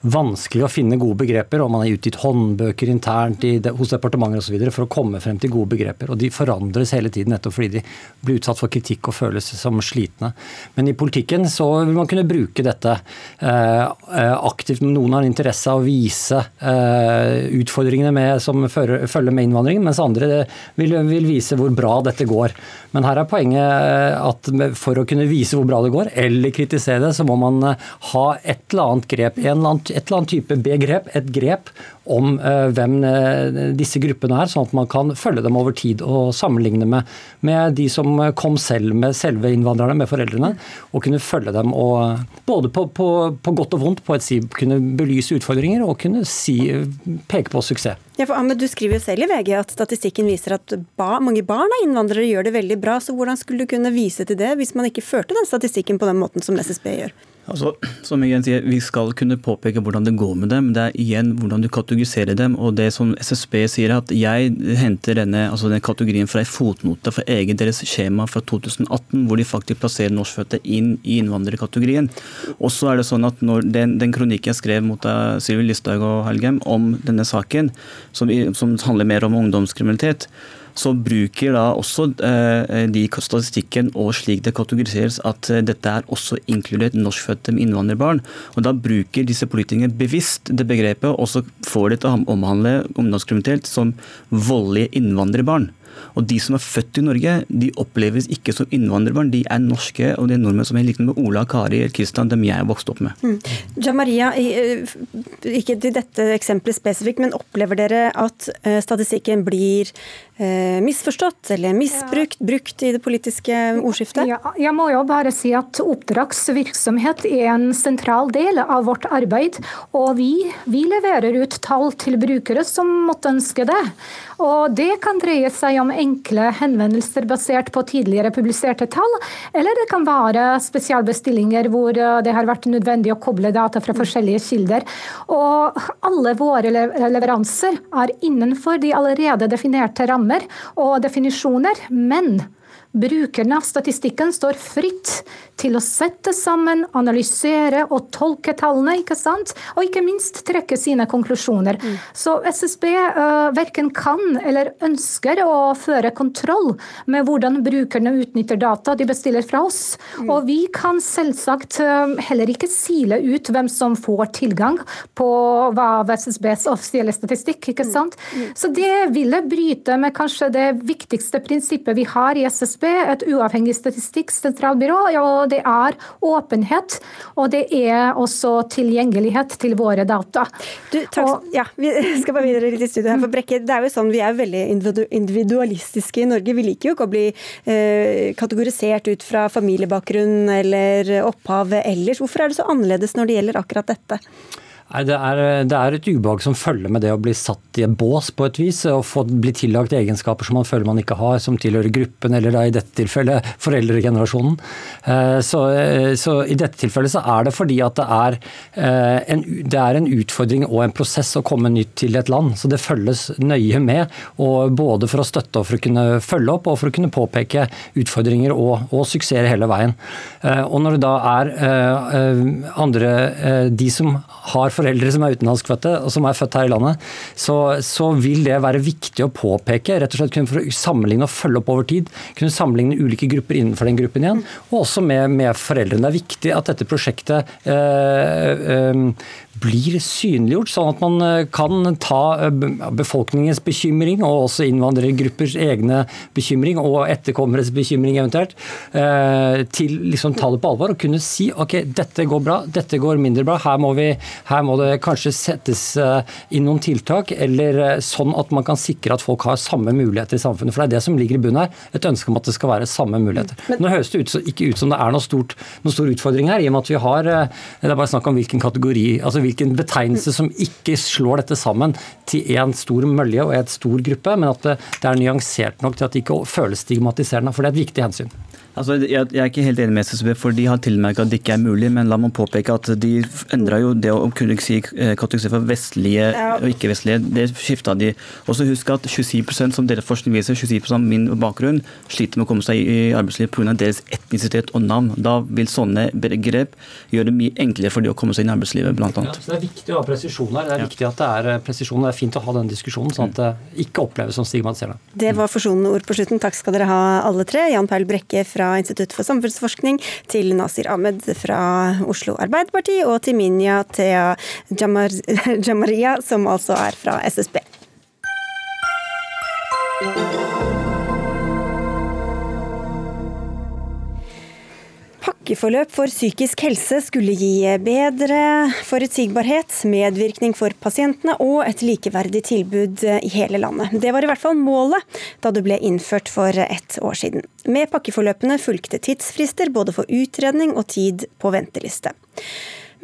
vanskelig å finne gode begreper, og man har utgitt håndbøker internt i, hos departementer osv. for å komme frem til gode begreper. og De forandres hele tiden nettopp fordi de blir utsatt for kritikk og føles som slitne. Men i politikken så vil man kunne bruke dette eh, eh aktivt. Noen har interesse av å vise eh, utfordringene med, som følger med innvandringen, mens andre vil, vil vise hvor bra dette går. Men her er poenget eh, at for å kunne vise hvor bra det går, eller kritisere det, så må man eh, ha et eller annet grep, en eller annen, et eller annet type begrep, et grep om uh, hvem disse gruppene er, sånn at man kan følge dem over tid og sammenligne med, med de som kom selv med selve innvandrerne, med foreldrene, og kunne følge dem og både på, på, på godt og vondt på et si kunne belyse utfordringer og kunne si, peke på suksess. Ja, for Ahmed, Du skriver jo selv i VG at statistikken viser at ba, mange barn av innvandrere gjør det veldig bra. så Hvordan skulle du kunne vise til det hvis man ikke førte den statistikken på den måten som SSB gjør? Altså, som jeg sier, Vi skal kunne påpeke hvordan det går med dem. Det er igjen hvordan du kategoriserer dem. og det som SSB sier er at Jeg henter denne, altså denne kategorien fra en fotnote fra eget deres skjema fra 2018, hvor de faktisk plasserer norskfødte inn i innvandrerkategorien. Og så er det sånn at den, den kronikken jeg skrev mot Sylvi Listhaug og Helgem om denne saken, som, som handler mer om ungdomskriminalitet, så bruker da også eh, de statistikken og slik det kategoriseres at eh, dette er også inkludert norskfødte med innvandrerbarn. Og Da bruker disse politikerne bevisst det begrepet, og så får det til å omhandle ungdomskriminalitet som voldelige innvandrerbarn. Og de som er født i Norge, de oppleves ikke som innvandrerbarn. De er norske, og de er nordmenn som er like med Ola, Kari eller Kristian, dem jeg er vokst opp med. Mm. Ja, Maria, ikke til dette eksempelet spesifikt, men opplever dere at eh, statistikken blir eh, misforstått eller misbrukt, brukt i det politiske ordskiftet? Ja, jeg må jo bare si at oppdragsvirksomhet er en sentral del av vårt arbeid. Og vi, vi leverer ut tall til brukere som måtte ønske det. Og det kan dreie seg om enkle henvendelser basert på tidligere publiserte tall, eller det kan være spesialbestillinger hvor eh, det har vært nødvendig å koble data fra forskjellige kilder. Og alle våre leveranser er innenfor de allerede definerte rammer og definisjoner, men Brukerne av statistikken står fritt til å sette sammen, analysere og tolke tallene, ikke sant? og ikke minst trekke sine konklusjoner. Mm. Så SSB uh, eh, verken kan eller ønsker å føre kontroll med hvordan brukerne utnytter data de bestiller fra oss. Mm. Og vi kan selvsagt uh, heller ikke sile ut hvem som får tilgang på hva SSBs offisielle statistikk. ikke mm. sant? Mm. Så det ville bryte med kanskje det viktigste prinsippet vi har i SSB et uavhengig statistikksentralbyrå, og det er åpenhet. Og det er også tilgjengelighet til våre data. Du, takk, og, ja, vi skal bare videre litt i studio her. for Brekke, det er jo sånn, Vi er veldig individualistiske i Norge. Vi liker jo ikke å bli eh, kategorisert ut fra familiebakgrunn eller opphav ellers. Hvorfor er det så annerledes når det gjelder akkurat dette? Nei, det er, det er, et ubehag som følger med det å bli satt i en bås på et vis, og få, bli tillagt egenskaper som man føler man ikke har, som tilhører gruppen, eller da i dette tilfellet foreldregenerasjonen. Eh, så, eh, så, i dette tilfellet så er det fordi at det er, eh, en, det er en utfordring og en prosess å komme nytt til et land. Så det følges nøye med, både for å støtte og for å kunne følge opp, og for å kunne påpeke utfordringer og, og suksesser hele veien. Og når det da er andre, de som har foreldre som er utenlandskfødte og som er født her i landet, så, så, vil det være viktig å påpeke. rett og slett kunne Sammenligne og følge opp over tid. Kunne sammenligne ulike grupper innenfor den gruppen igjen. Og også med, med foreldrene. Det er viktig at dette prosjektet øh, øh, blir synliggjort, sånn at man eh, kan ta eh, befolkningens bekymring, og også innvandrergruppers egne bekymring, og etterkommeres bekymring eventuelt, eh, til liksom ta det på alvor og kunne si ok, dette går bra, dette går mindre bra, her må vi, her må det kanskje settes inn noen tiltak, eller sånn at man kan sikre at folk har samme muligheter i samfunnet. For det er det som ligger i bunnen her. Et ønske om at det skal være samme muligheter. Men, Nå høres det ut, ikke ut som det er noe stort, noen stor utfordring her, i og med at vi har Det er bare snakk om hvilken kategori, altså hvilken betegnelse som ikke slår dette sammen til én stor mølje og en stor gruppe, men at det, er nyansert nok til at det ikke føles stigmatiserende. For det er et viktig hensyn. Altså, jeg, jeg, er ikke helt enig med SSB, for de har tilmerket at det ikke er mulig. Men la meg påpeke at de endra jo det å kunne si eh, kategorisere for vestlige og ikke-vestlige. Det skifta de. Og så husk at 27% som deres forskning viser, 27 av min bakgrunn sliter med å komme seg i arbeidslivet pga. deres etnisitet og navn. Da vil sånne begrep gjøre det mye enklere for de å komme seg inn i arbeidslivet, bl.a. Ja, så det er viktig å ha presisjon her. Det er ja. viktig at det er eh, presisjon. Det er fint å ha den diskusjonen, sånn at det ikke oppleves som stigmatiserende. Det var forsonende ord på slutten. Takk skal dere ha alle tre. Jan Paul Brekke fra Institutt for samfunnsforskning, til Nasir Ahmed fra Oslo Arbeiderparti, og til Minya Thea Jamar Jamaria, som altså er fra SSB. Pakkeforløp for psykisk helse skulle gi bedre forutsigbarhet, medvirkning for pasientene og et likeverdig tilbud i hele landet. Det var i hvert fall målet da det ble innført for ett år siden. Med pakkeforløpene fulgte tidsfrister både for utredning og tid på venteliste.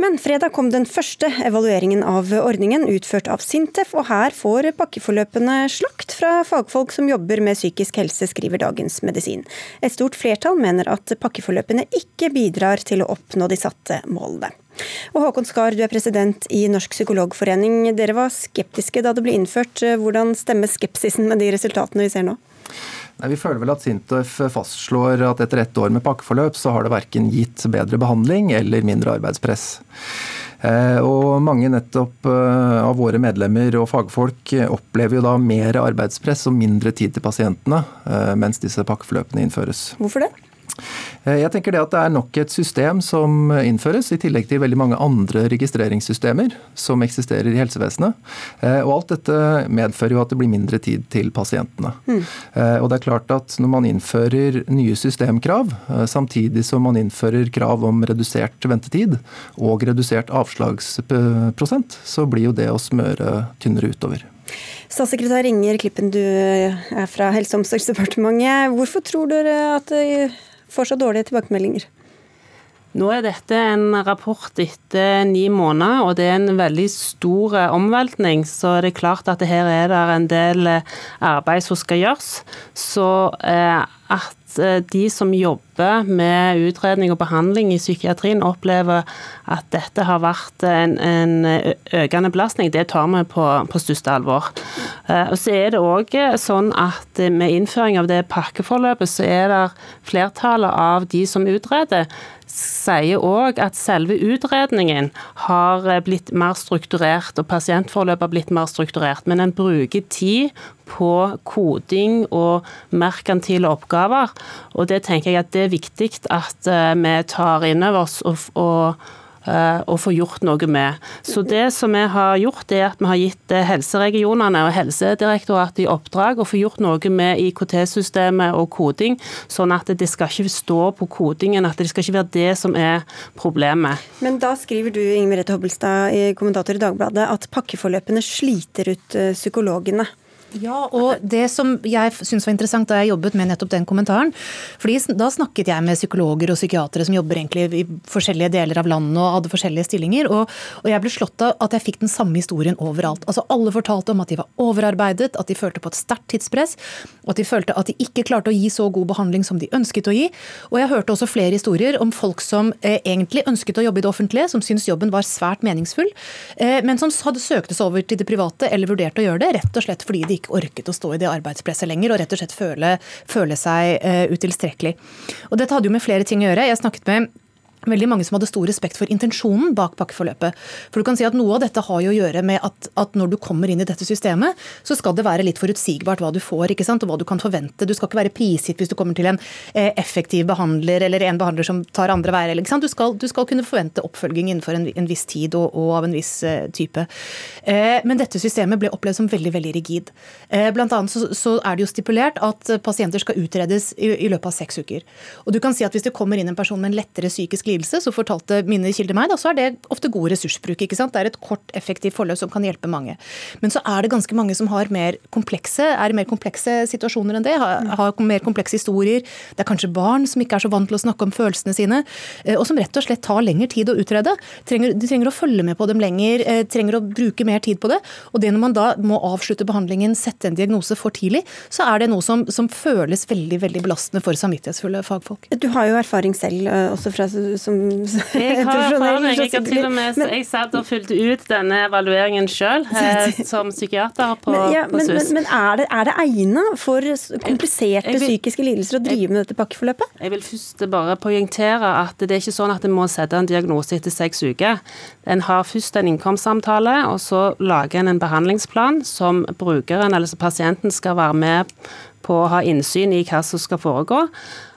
Men fredag kom den første evalueringen av ordningen, utført av Sintef, og her får pakkeforløpene slakt fra fagfolk som jobber med psykisk helse, skriver Dagens Medisin. Et stort flertall mener at pakkeforløpene ikke bidrar til å oppnå de satte målene. Og Håkon Skar, du er president i Norsk psykologforening. Dere var skeptiske da det ble innført. Hvordan stemmer skepsisen med de resultatene vi ser nå? Nei, Vi føler vel at Sintef fastslår at etter ett år med pakkeforløp, så har det verken gitt bedre behandling eller mindre arbeidspress. Eh, og mange nettopp eh, av våre medlemmer og fagfolk opplever jo da mer arbeidspress og mindre tid til pasientene eh, mens disse pakkeforløpene innføres. Hvorfor det? Eh, jeg tenker det at det er nok et system som innføres, i tillegg til veldig mange andre registreringssystemer som eksisterer i helsevesenet. Eh, og alt dette medfører jo at det blir mindre tid til pasientene. Mm. Og det er klart at når man innfører nye systemkrav, samtidig som man innfører krav om redusert ventetid og redusert avslagsprosent, så blir jo det å smøre tynnere utover. Statssekretær Inger Klippen, du er fra Helse- og omsorgsdepartementet. Hvorfor tror dere at får så dårlige tilbakemeldinger? Nå er dette en rapport etter ni måneder, og det er en veldig stor omveltning. Så det er klart at her er det en del arbeid som skal gjøres. Så eh, at eh, de som jobber med utredning og behandling i psykiatrien, opplever at dette har vært en, en økende belastning, det tar vi på, på største alvor. Eh, og så er det òg sånn at med innføring av det pakkeforløpet, så er det flertallet av de som utreder, sier òg at selve utredningen har blitt mer strukturert, og pasientforløpet har blitt mer strukturert. Men en bruker tid på koding og merkantile oppgaver. Og det tenker jeg at det er viktig at eh, vi tar inn over oss og, og og får gjort noe med. Så det som vi har gjort, er at vi har gitt eh, helseregionene og Helsedirektoratet i oppdrag å få gjort noe med IKT-systemet og koding, sånn at det skal ikke stå på kodingen, at det skal ikke være det som er problemet. Men da skriver du Inger Merete Hobbelstad, i kommentator i Dagbladet, at pakkeforløpene sliter ut eh, psykologene. Ja, og det som jeg syns var interessant da jeg jobbet med nettopp den kommentaren, fordi da snakket jeg med psykologer og psykiatere som jobber egentlig i forskjellige deler av landet og hadde forskjellige stillinger, og, og jeg ble slått av at jeg fikk den samme historien overalt. Altså Alle fortalte om at de var overarbeidet, at de følte på et sterkt tidspress, og at de følte at de ikke klarte å gi så god behandling som de ønsket å gi. Og jeg hørte også flere historier om folk som eh, egentlig ønsket å jobbe i det offentlige, som syntes jobben var svært meningsfull, eh, men som hadde søkte seg over til det private eller vurderte å gjøre det, rett og slett fordi de ikke orket å stå i det arbeidspresset lenger og rett og slett føle, føle seg uh, utilstrekkelig. Og Dette hadde jo med flere ting å gjøre. Jeg snakket med veldig mange som hadde stor respekt for intensjonen bak pakkeforløpet. For du kan si at Noe av dette har jo å gjøre med at, at, når du kommer inn i dette systemet, så skal det være litt forutsigbart hva du får ikke sant? og hva du kan forvente. Du skal ikke være prisgitt hvis du kommer til en eh, effektiv behandler eller en behandler som tar andre veier. Du skal, du, skal, kunne forvente oppfølging innenfor en, en viss tid og, og, av en viss eh, type. Eh, men dette systemet ble opplevd som veldig veldig rigid. Blant annet så, så, er det jo stipulert at pasienter skal utredes i, i løpet av seks uker. Og du kan si at Hvis det kommer inn en person med en lettere psykisk lidelse, så fortalte mine kilder meg, da, så er det ofte god ressursbruk. ikke sant? Det er et kort, effektivt forløp som kan hjelpe mange. Men så er det ganske mange som har mer komplekse, er i mer komplekse situasjoner enn det. Har, har mer komplekse historier. Det er kanskje barn som ikke er så vant til å snakke om følelsene sine, eh, og som rett og slett tar lengre tid å utrede. Trenger, de trenger å følge med på dem lenger, eh, trenger å bruke mer tid på det. Og det når man da må avslutte behandlingen, sette en diagnose for tidlig, så er det noe som, som føles veldig veldig belastende for samvittighetsfulle fagfolk. Du har jo erfaring selv, eh, også fra som Jeg har erfaring. Jeg, har til og med, jeg satt og fulgte ut denne evalueringen sjøl eh, som psykiater på, men, ja, på men, SUS. Men, men er det, er det egnet for kompliserte jeg, jeg vil, psykiske lidelser å drive med dette pakkeforløpet? Jeg vil først bare poengtere at det er ikke sånn at en må sette en diagnose etter seks uker. En har først en innkomstsamtale, og så lager en en behandlingsplan som brukeren eller pasienten skal være med på å ha innsyn i hva som skal foregå.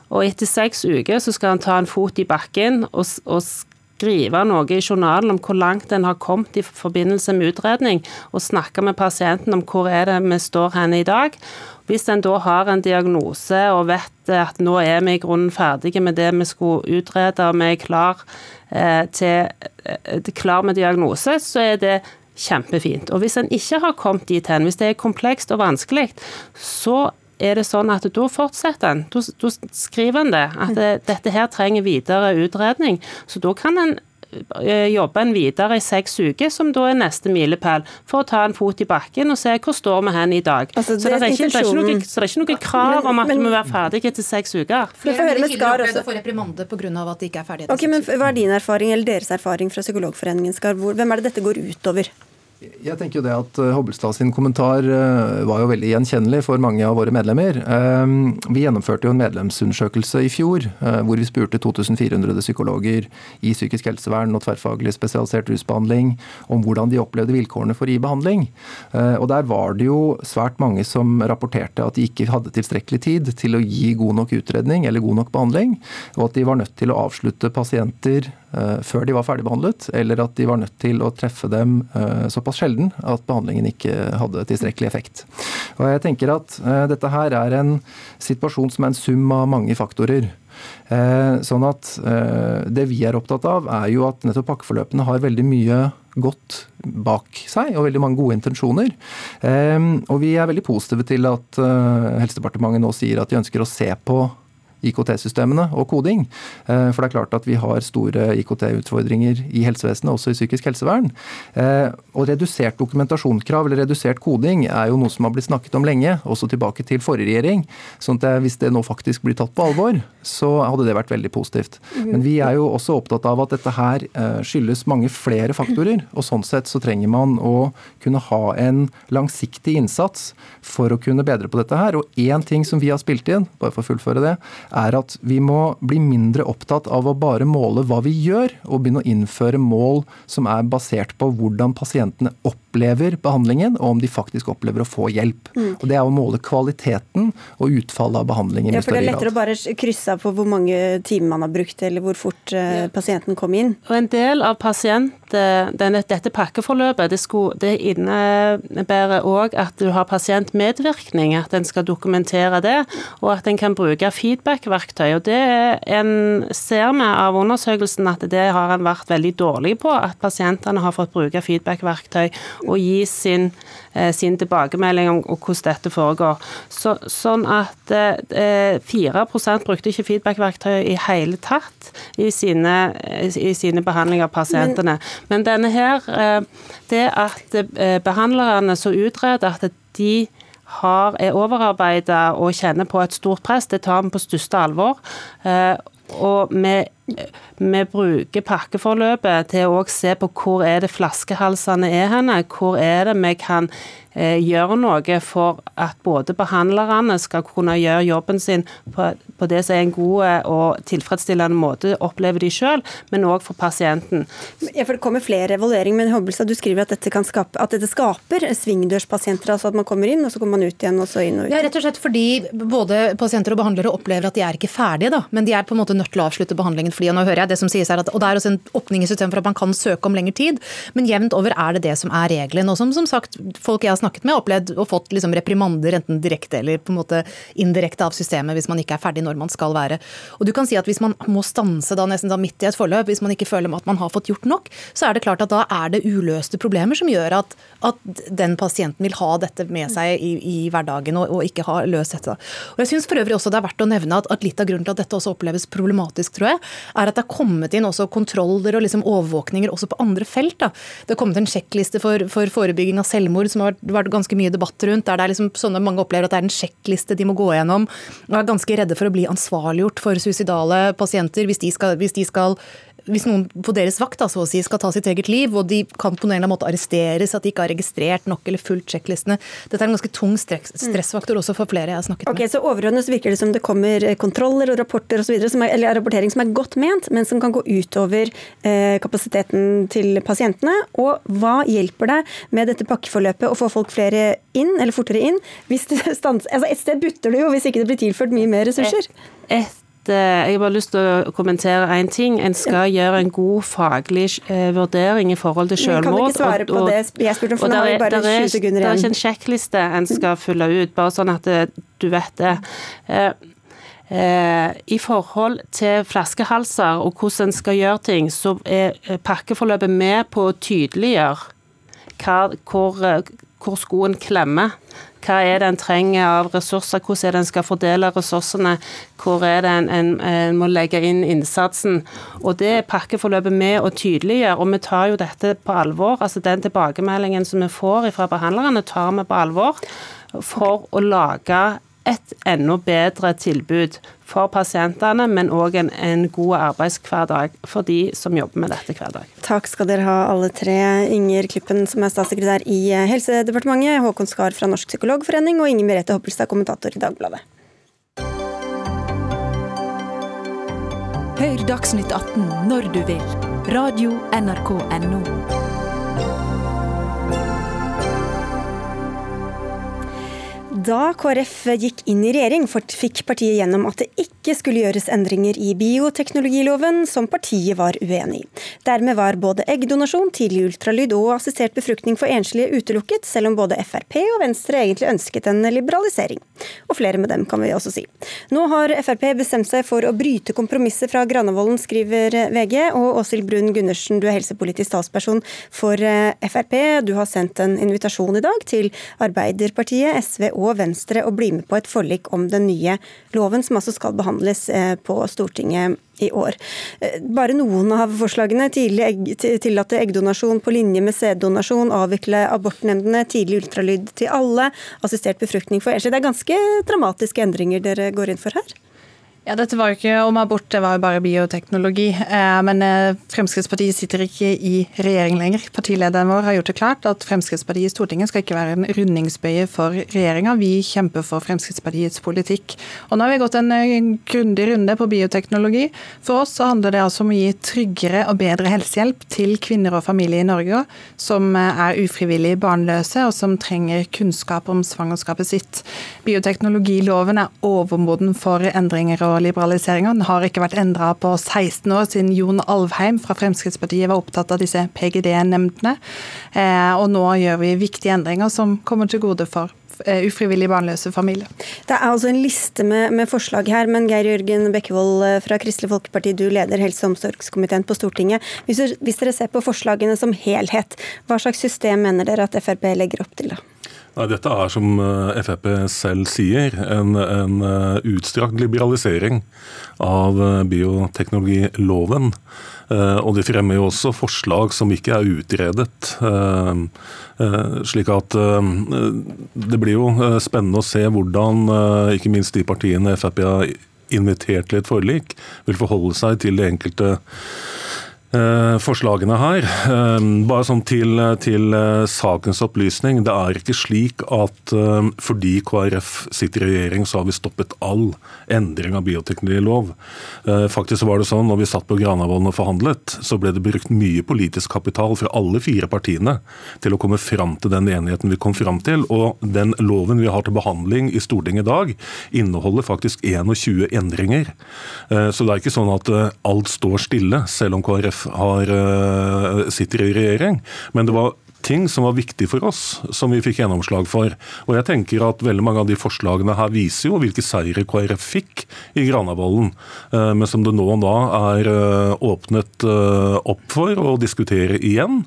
Og etter seks uker så skal han ta en fot i bakken og, og skrive noe i journalen om hvor langt en har kommet i forbindelse med utredning, og snakke med pasienten om hvor er det vi står henne i dag. Hvis en da har en diagnose og vet at nå er vi i grunnen ferdige med det vi skulle utrede, og vi er klar, eh, til, eh, klar med diagnose, så er det kjempefint. Og hvis en ikke har kommet dit hen, hvis det er komplekst og vanskelig, så er det sånn at da fortsetter en. Da, skriver en det. At det, dette her trenger videre utredning. Så da kan en eh, jobbe en videre i seks uker, som da er neste milepæl, for å ta en fot i bakken og se hvor står vi hen i dag. Altså, så, det er ikke, det er noe, så, det er ikke, noe, krav om at men, vi må være ferdige etter seks uker. Flere reprimande pga. at de ikke er ferdige. Okay, men Hva er din erfaring, eller deres erfaring fra Psykologforeningen, Skar? Hvem er det dette går utover? Jeg tenker jo det at eh, Hobbelstad sin kommentar eh, var jo veldig gjenkjennelig for mange av våre medlemmer. Eh, vi gjennomførte jo en medlemsundersøkelse i fjor hvor vi spurte 2400 psykologer i psykisk helsevern og tverrfaglig spesialisert rusbehandling om hvordan de opplevde vilkårene for å gi behandling. Og der var det jo svært mange som rapporterte at de ikke hadde tilstrekkelig tid til å gi god nok utredning eller god nok behandling, og at de var nødt til å avslutte pasienter før de var ferdigbehandlet, eller at de var nødt til å treffe dem såpass sjelden at behandlingen ikke hadde tilstrekkelig effekt. Og jeg tenker at uh, dette her er en situasjon som er en sum av mange faktorer. Sånn at Det vi er opptatt av, er jo at nettopp pakkeforløpene har veldig mye godt bak seg, og veldig mange gode intensjoner. Og vi er veldig positive til at Helsedepartementet nå sier at de ønsker å se på IKT-systemene og koding. Eh, for det er klart at vi har store IKT-utfordringer i helsevesenet, også i psykisk helsevern. Eh, og redusert dokumentasjonskrav eller redusert koding er jo noe som har blitt snakket om lenge, også tilbake til forrige regjering. sånn at hvis det nå faktisk blir tatt på alvor, så hadde det vært veldig positivt. Men vi er jo også opptatt av at dette her eh, skyldes mange flere faktorer. Og sånn sett så trenger man å kunne ha en langsiktig innsats for å kunne bedre på dette her. Og én ting som vi har spilt inn, bare for å fullføre det, er at vi må bli mindre opptatt av å bare måle hva vi gjør, og begynne å innføre mål som er basert på hvordan pasientene opplever opplever behandlingen, og om de faktisk opplever å få hjelp. Mm. Og Det er å måle kvaliteten og utfallet av behandlingen. Ja, for Det er lettere å bare krysse av på hvor mange timer man har brukt, eller hvor fort uh, ja. pasienten kom inn. Og En del av pasient, eh, denne, dette pakkeforløpet det, skulle, det innebærer òg at du har pasientmedvirkning, at en skal dokumentere det, og at en kan bruke feedback-verktøy. og Det en ser vi av undersøkelsen at det har en vært veldig dårlig på, at pasientene har fått bruke feedback-verktøy og gi sin, eh, sin tilbakemelding om hvordan dette foregår. Så, sånn at eh, 4 brukte ikke feedback-verktøy i hele tatt i sine, i sine behandlinger av pasientene. Men, Men denne her, eh, det at eh, behandlerne som utreder at de har, er overarbeida og kjenner på et stort press, det tar vi på største alvor. Og vi vi bruker pakkeforløpet til å se på hvor er det flaskehalsene er henne. Hvor er det vi kan eh, gjøre noe for at både behandlerne skal kunne gjøre jobben sin på, på det som er en god og tilfredsstillende måte, opplever de sjøl, men òg for pasienten. Ja, for Det kommer flere evalueringer, men Hobbelstad, du skriver at dette, skape, at dette skaper svingdørspasienter. altså At man kommer inn, og så kommer man ut igjen, og så inn og ut. Ja, rett og slett fordi både pasienter og behandlere opplever at de er ikke ferdige, da, men de er på en måte nødt til å avslutte behandlingen fordi og nå hører jeg det som sies her, at, og det er også en åpning i systemet for at man kan søke om lengre tid, men jevnt over er det det som er regelen. Og som, som sagt, folk jeg har snakket med, har opplevd og fått liksom reprimander enten direkte eller på en måte indirekte av systemet hvis man ikke er ferdig når man skal være. Og du kan si at Hvis man må stanse da nesten da midt i et forløp, hvis man ikke føler at man har fått gjort nok, så er det klart at da er det uløste problemer som gjør at, at den pasienten vil ha dette med seg i, i hverdagen og, og, ikke ha løst dette. Og jeg synes for øvrig også det er verdt å nevne at, at litt av grunnen til at dette også oppleves problematisk, tror jeg, er at det er kommet inn også kontroller og liksom overvåkninger også på andre felt. Da. Det har kommet en sjekkliste for, for forebygging av selvmord som har vært, ganske mye debatt rundt. der det er liksom sånne Mange opplever at det er en sjekkliste de må gå gjennom. og er ganske redde for å bli ansvarliggjort for suicidale pasienter hvis de skal, hvis de skal hvis noen på deres vakt da, så å si, skal ta sitt eget liv, og de kan på en eller annen måte arresteres, at de ikke har registrert nok eller fulgt sjekklistene Dette er en ganske tung stressfaktor også for flere jeg har snakket med. Ok, Så overordnet så virker det som det kommer eh, kontroller og rapporter og så videre, eller rapportering som er godt ment, men som kan gå utover eh, kapasiteten til pasientene. Og hva hjelper det med dette pakkeforløpet å få folk flere inn, eller fortere inn, hvis det stans, altså Et sted butter det jo hvis ikke det blir tilført mye mer ressurser. Et, et jeg har bare lyst til å kommentere én ting. En skal gjøre en god faglig eh, vurdering i forhold til selvmord. Kan du ikke svare på det? Jeg spurte om, for nå har vi bare 20 sekunder igjen. Det er ikke en sjekkliste en skal fylle ut, bare sånn at eh, du vet det. I forhold til flaskehalser og hvordan en skal gjøre ting, så er pakkeforløpet med på å tydeliggjøre hvor, hvor skoen klemmer. Hva er det en trenger av ressurser, hvordan er det en skal fordele ressursene, hvor er det en, en, en må legge inn innsatsen. Og Det er pakkeforløpet med å tydeliggjøre, og vi tar jo dette på alvor. altså Den tilbakemeldingen som vi får fra behandlerne, tar vi på alvor for å lage et enda bedre tilbud for pasientene, men òg en, en, god arbeidshverdag for de som jobber med dette hver dag. Takk skal dere ha alle tre. Inger Klippen som er statssekretær i Helsedepartementet, Håkon Skar fra Norsk psykologforening og Inger Merete Hoppelstad, kommentator i Dagbladet. Hør Dagsnytt 18 når du vil. Radio NRK Radio.nrk.no. Da KrF gikk inn i regjering, fikk partiet gjennom at det ikke skulle gjøres endringer i bioteknologiloven, som partiet var uenig i. Dermed var både eggdonasjon, tidlig ultralyd og assistert befruktning for enslige utelukket, selv om både Frp og Venstre egentlig ønsket en liberalisering. Og flere med dem, kan vi også si. Nå har Frp bestemt seg for å bryte kompromisset fra Granavolden, skriver VG. Og Åshild Brun Gundersen, du er helsepolitisk talsperson for eh, Frp. Du har sendt en invitasjon i dag til Arbeiderpartiet, SV og Venstre å bli med på et forlik om den nye loven, som altså skal behandles eh, på Stortinget i år. Eh, bare noen av forslagene. Tidlig tillate eggdonasjon på linje med sæddonasjon, avvikle abortnemndene, tidlig ultralyd til alle, assistert befruktning for enslige. Det er ganske dramatiske endringer dere går inn for her? Ja, Dette var jo ikke om abort, det var jo bare bioteknologi. Eh, men eh, Fremskrittspartiet sitter ikke i regjering lenger. Partilederen vår har gjort det klart at Fremskrittspartiet i Stortinget skal ikke være en rundingsbøye for regjeringa. Vi kjemper for Fremskrittspartiets politikk. Og Nå har vi gått en eh, grundig runde på bioteknologi. For oss så handler det altså om å gi tryggere og bedre helsehjelp til kvinner og familier i Norge som er ufrivillig barnløse og som trenger kunnskap om svangerskapet sitt. Bioteknologiloven er overmoden for endringer. og Den har ikke vært endra på 16 år, siden Jon Alvheim fra Fremskrittspartiet var opptatt av disse PGD-nemndene. Eh, og nå gjør vi viktige endringer som kommer til gode for eh, ufrivillig barnløse familier. Det er altså en liste med, med, forslag her, men Geir Jørgen Bekkevold eh, fra Kristelig Folkeparti, du leder helse- og omsorgskomiteen på Stortinget. Hvis, hvis, dere ser på forslagene som helhet, hva slags system mener dere at Frp legger opp til da? Nei, Dette er, som eh, Frp selv sier, en, en eh, utstrakt liberalisering av eh, bioteknologiloven. Og de fremmer jo også forslag som ikke er utredet. Slik at det blir jo spennende å se hvordan ikke minst de partiene Frp har invitert til et forlik, vil forholde seg til det enkelte forslagene her. Eh, bare sånn til, til, eh, sakens opplysning. Det er ikke slik at fordi KrF sitter i regjering, så har vi stoppet all endring av bioteknologilov. Faktisk var det sånn når vi satt på Granavolden og forhandlet, så ble det brukt mye politisk kapital fra alle fire partiene til å komme fram til den enigheten vi kom fram til. Og den loven vi har til behandling i Stortinget i dag, inneholder faktisk 21 endringer. Så det er ikke sånn at alt står stille, selv om KrF har, eh, sitter i regjering. Men det var ting som var viktig for oss, som vi fikk gjennomslag for. Og jeg tenker at veldig mange av de forslagene her viser jo hvilke seire KrF fikk i Granavolden, eh, men som det nå og da er eh, åpnet opp for å diskutere igjen.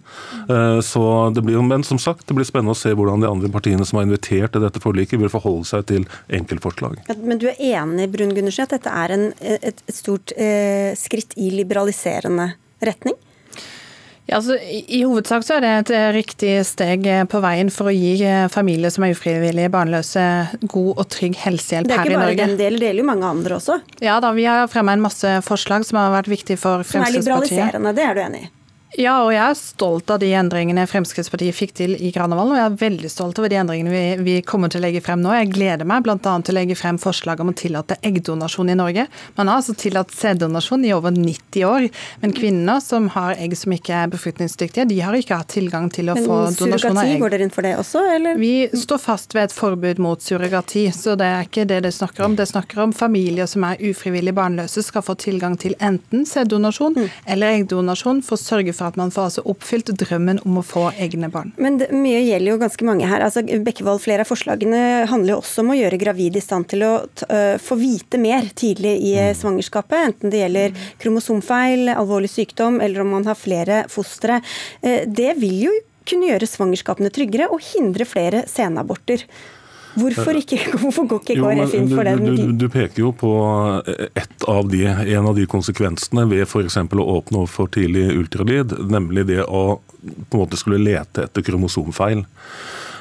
Så det blir, men som sagt, det blir spennende å se hvordan de andre partiene som har invitert til dette forliket, vil forholde seg til enkeltforslag. Men du er enig Brun Gundersen, at dette er en, et stort eh, skritt i liberaliserende retning? Ja, altså, I hovedsak så er det et eh, riktig steg eh, på veien for å gi eh, familier som er ufrivillig barnløse, god og trygg helsehjelp her i Norge. Det er ikke bare den delen, det gjelder jo mange andre også? Ja da, vi har fremma en masse forslag som har vært viktige for Fremskrittspartiet. Som er liberaliserende, det er du enig i? Ja, og jeg er stolt av de endringene Fremskrittspartiet fikk til i Granavolden. Og jeg er veldig stolt over de endringene vi, vi kommer til å legge frem nå. Jeg gleder meg bl.a. til å legge frem forslag om å tillate eggdonasjon i Norge. Man har altså tillatt sæddonasjon i over 90 år. Men kvinner som har egg som ikke er befruktningsdyktige, de har ikke hatt tilgang til å men få donasjon av egg. Men Går dere inn for det også, eller? Vi står fast ved et forbud mot surrogati, så det er ikke det det snakker om. Det snakker om familier som er ufrivillig barnløse, skal få tilgang til enten sæddonasjon mm. eller eggdonasjon for å sørge for at man får altså oppfylt drømmen om å få egne barn. Men det, mye gjelder jo ganske mange her. Altså, Bekkevold, flere av forslagene handler jo også om å gjøre gravid i stand til å uh, få vite mer tidlig i mm. svangerskapet. Enten det gjelder kromosomfeil, alvorlig sykdom eller om man har flere fostre. Uh, det vil jo kunne gjøre svangerskapene tryggere og hindre flere senaborter. Hvorfor, ikke, hvorfor går ikke KrF inn for den? Du, du, peker jo på av de, en av de konsekvensene ved f.eks. å åpne opp for tidlig ultralyd, nemlig det å på en måte skulle lete etter kromosomfeil.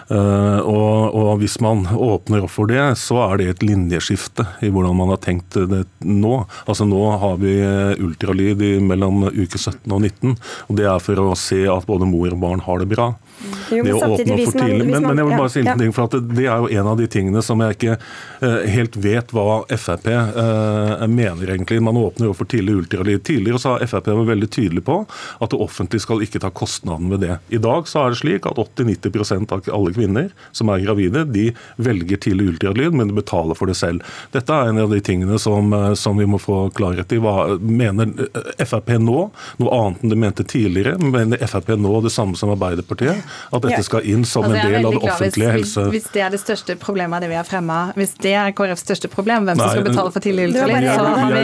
Uh, og, og, Hvis man åpner opp for det, så er det et linjeskifte i hvordan man har tenkt det nå. Altså Nå har vi ultralyd mellom uke 17 og 19, og det er for å se at både mor og barn har det bra. Jo, å samtidig, man, men, men, men, jeg vil bare si en ting, for at det er jo en av de tingene som jeg ikke uh, helt vet hva Frp uh, eh, mener egentlig. Man åpner jo for tidlig ultralyd. Tidligere så har Frp vært veldig tydelig på at det offentlige skal ikke ta kostnaden ved det. I dag så er det slik at 80-90% av alle kvinner som er gravide, de velger tidlig ultralyd, men de betaler for det selv. Dette er en av de tingene som, uh, som vi må få klarhet i. Hva mener Frp nå noe annet enn de mente tidligere? Mener Frp nå det samme som Arbeiderpartiet? At dette skal inn som altså, en del av det offentlige helse... Hvis det er det største problemet av det vi har fremma, hvis det er KrFs største problem, hvem som skal betale for tidlig ultralyd, så har vi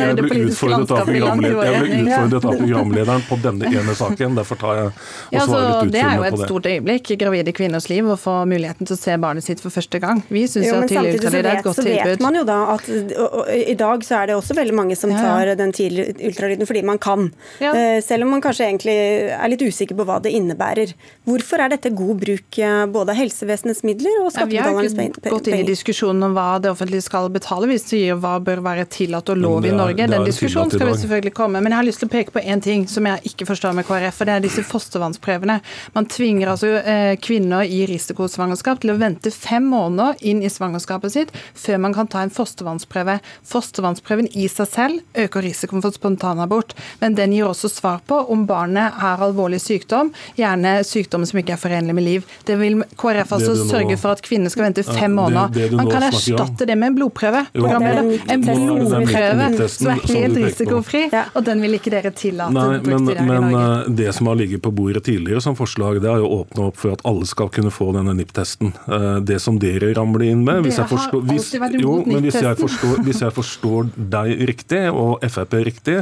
Jeg ble utfordret av programlederen på denne ene saken, derfor tar jeg og ja, svarer litt utfyllende på det. Det er jo et stort øyeblikk i gravide kvinners liv å få muligheten til å se barnet sitt for første gang. Vi syns at tidlig ultralyd er et godt tilbud. Så vet man jo da at i dag så er det også veldig mange som tar den tidlige ultralyden fordi man kan. Eh, selv om man kanskje egentlig er litt usikker på hva det innebærer. Hvorfor er dette god bruk eh, både av helsevesenets midler og skattebetalernes penger? Vi har ikke gått inn i diskusjonen om hva det offentlige skal betale. hvis det gir hva bør være tillatt og lov i Norge. Den diskusjonen skal vi selvfølgelig komme. Men jeg har lyst til å peke på én ting som jeg ikke forstår med KrF, og det er disse fostervannsprøvene. Man tvinger altså eh, kvinner i risikosvangerskap til å vente fem måneder inn i svangerskapet sitt før man kan ta en fostervannsprøve. Fostervannsprøven i seg selv øker risikoen for spontanabort, men den gir også svar på om barnet har alvorlig sykdom, gjerne sykdom sykdommer som ikke er forenlig med liv. Det vil KrF altså sørge for at kvinner skal vente fem måneder. Det, det Man kan erstatte det med en blodprøve. Jo, en blodprøve som er helt risikofri, og den vil ikke dere tillate Nei, men, men eh, det som har ligget på bordet tidligere som forslag, det er å åpne opp for at alle skal kunne få denne NIPT-testen. Eh, det som dere ramler inn med hvis jeg, forstår, hvis, jo, hvis, jeg forstår, hvis jeg forstår deg riktig, og Frp riktig,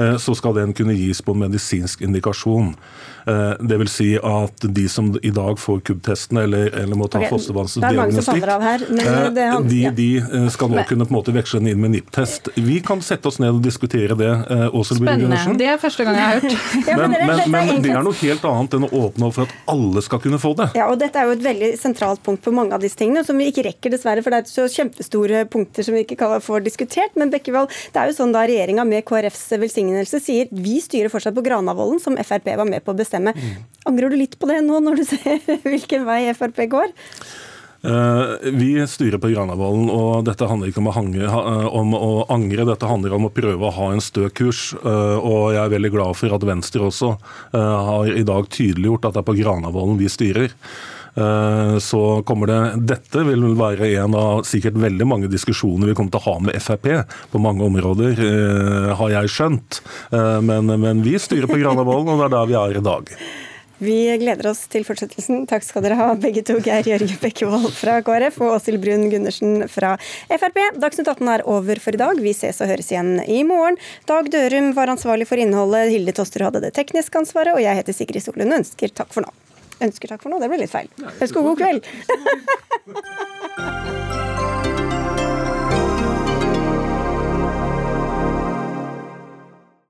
eh, så skal den kunne gis på medisinsk indikasjon. Eh, det vil si at de som i dag får KUB-testene eller, eller, må ta okay. fostervannsdiagnostikk, eh, de, de, eh, skal nå kunne på en måte veksle den inn med NIPT-test. Vi kan sette oss ned og diskutere det. Spennende. Det er første gang jeg har hørt. men, men, men, det er noe helt annet enn å åpne opp for at alle skal kunne få det. Ja, og dette er jo et veldig sentralt punkt på mange av disse tingene, som vi ikke rekker, dessverre, for det er så kjempestore punkter som vi ikke får diskutert. Men Bekkevold, det er jo sånn da regjeringa med KrFs velsignelse sier vi styrer fortsatt på Granavolden, som Frp var med på å bestemme. Mm. Angrer du litt på det nå, når du ser hvilken vei Frp går? Eh, vi styrer på Granavolden, og dette handler ikke om å, hange, eh, om å, angre. Dette handler om å prøve å ha en stø kurs. Eh, og jeg er veldig glad for at Venstre også har i dag tydeliggjort at det er på Granavolden vi styrer. Så kommer det Dette vil være en av sikkert veldig mange diskusjoner vi kommer til å ha med Frp på mange områder, har jeg skjønt. Men, men vi styrer på Granavolden, og det er der vi er i dag. Vi gleder oss til fortsettelsen. Takk skal dere ha, begge to. Geir Jørge Bekkevold fra KrF og Åshild Brun Gundersen fra Frp. Dagsnytt 18 er over for i dag. Vi ses og høres igjen i morgen. Dag Dørum var ansvarlig for innholdet, Hilde Toster hadde det tekniske ansvaret, og jeg heter Sigrid Solund og ønsker takk for nå. Ønsker takk for nå, det ble litt feil. Ønsker god kveld.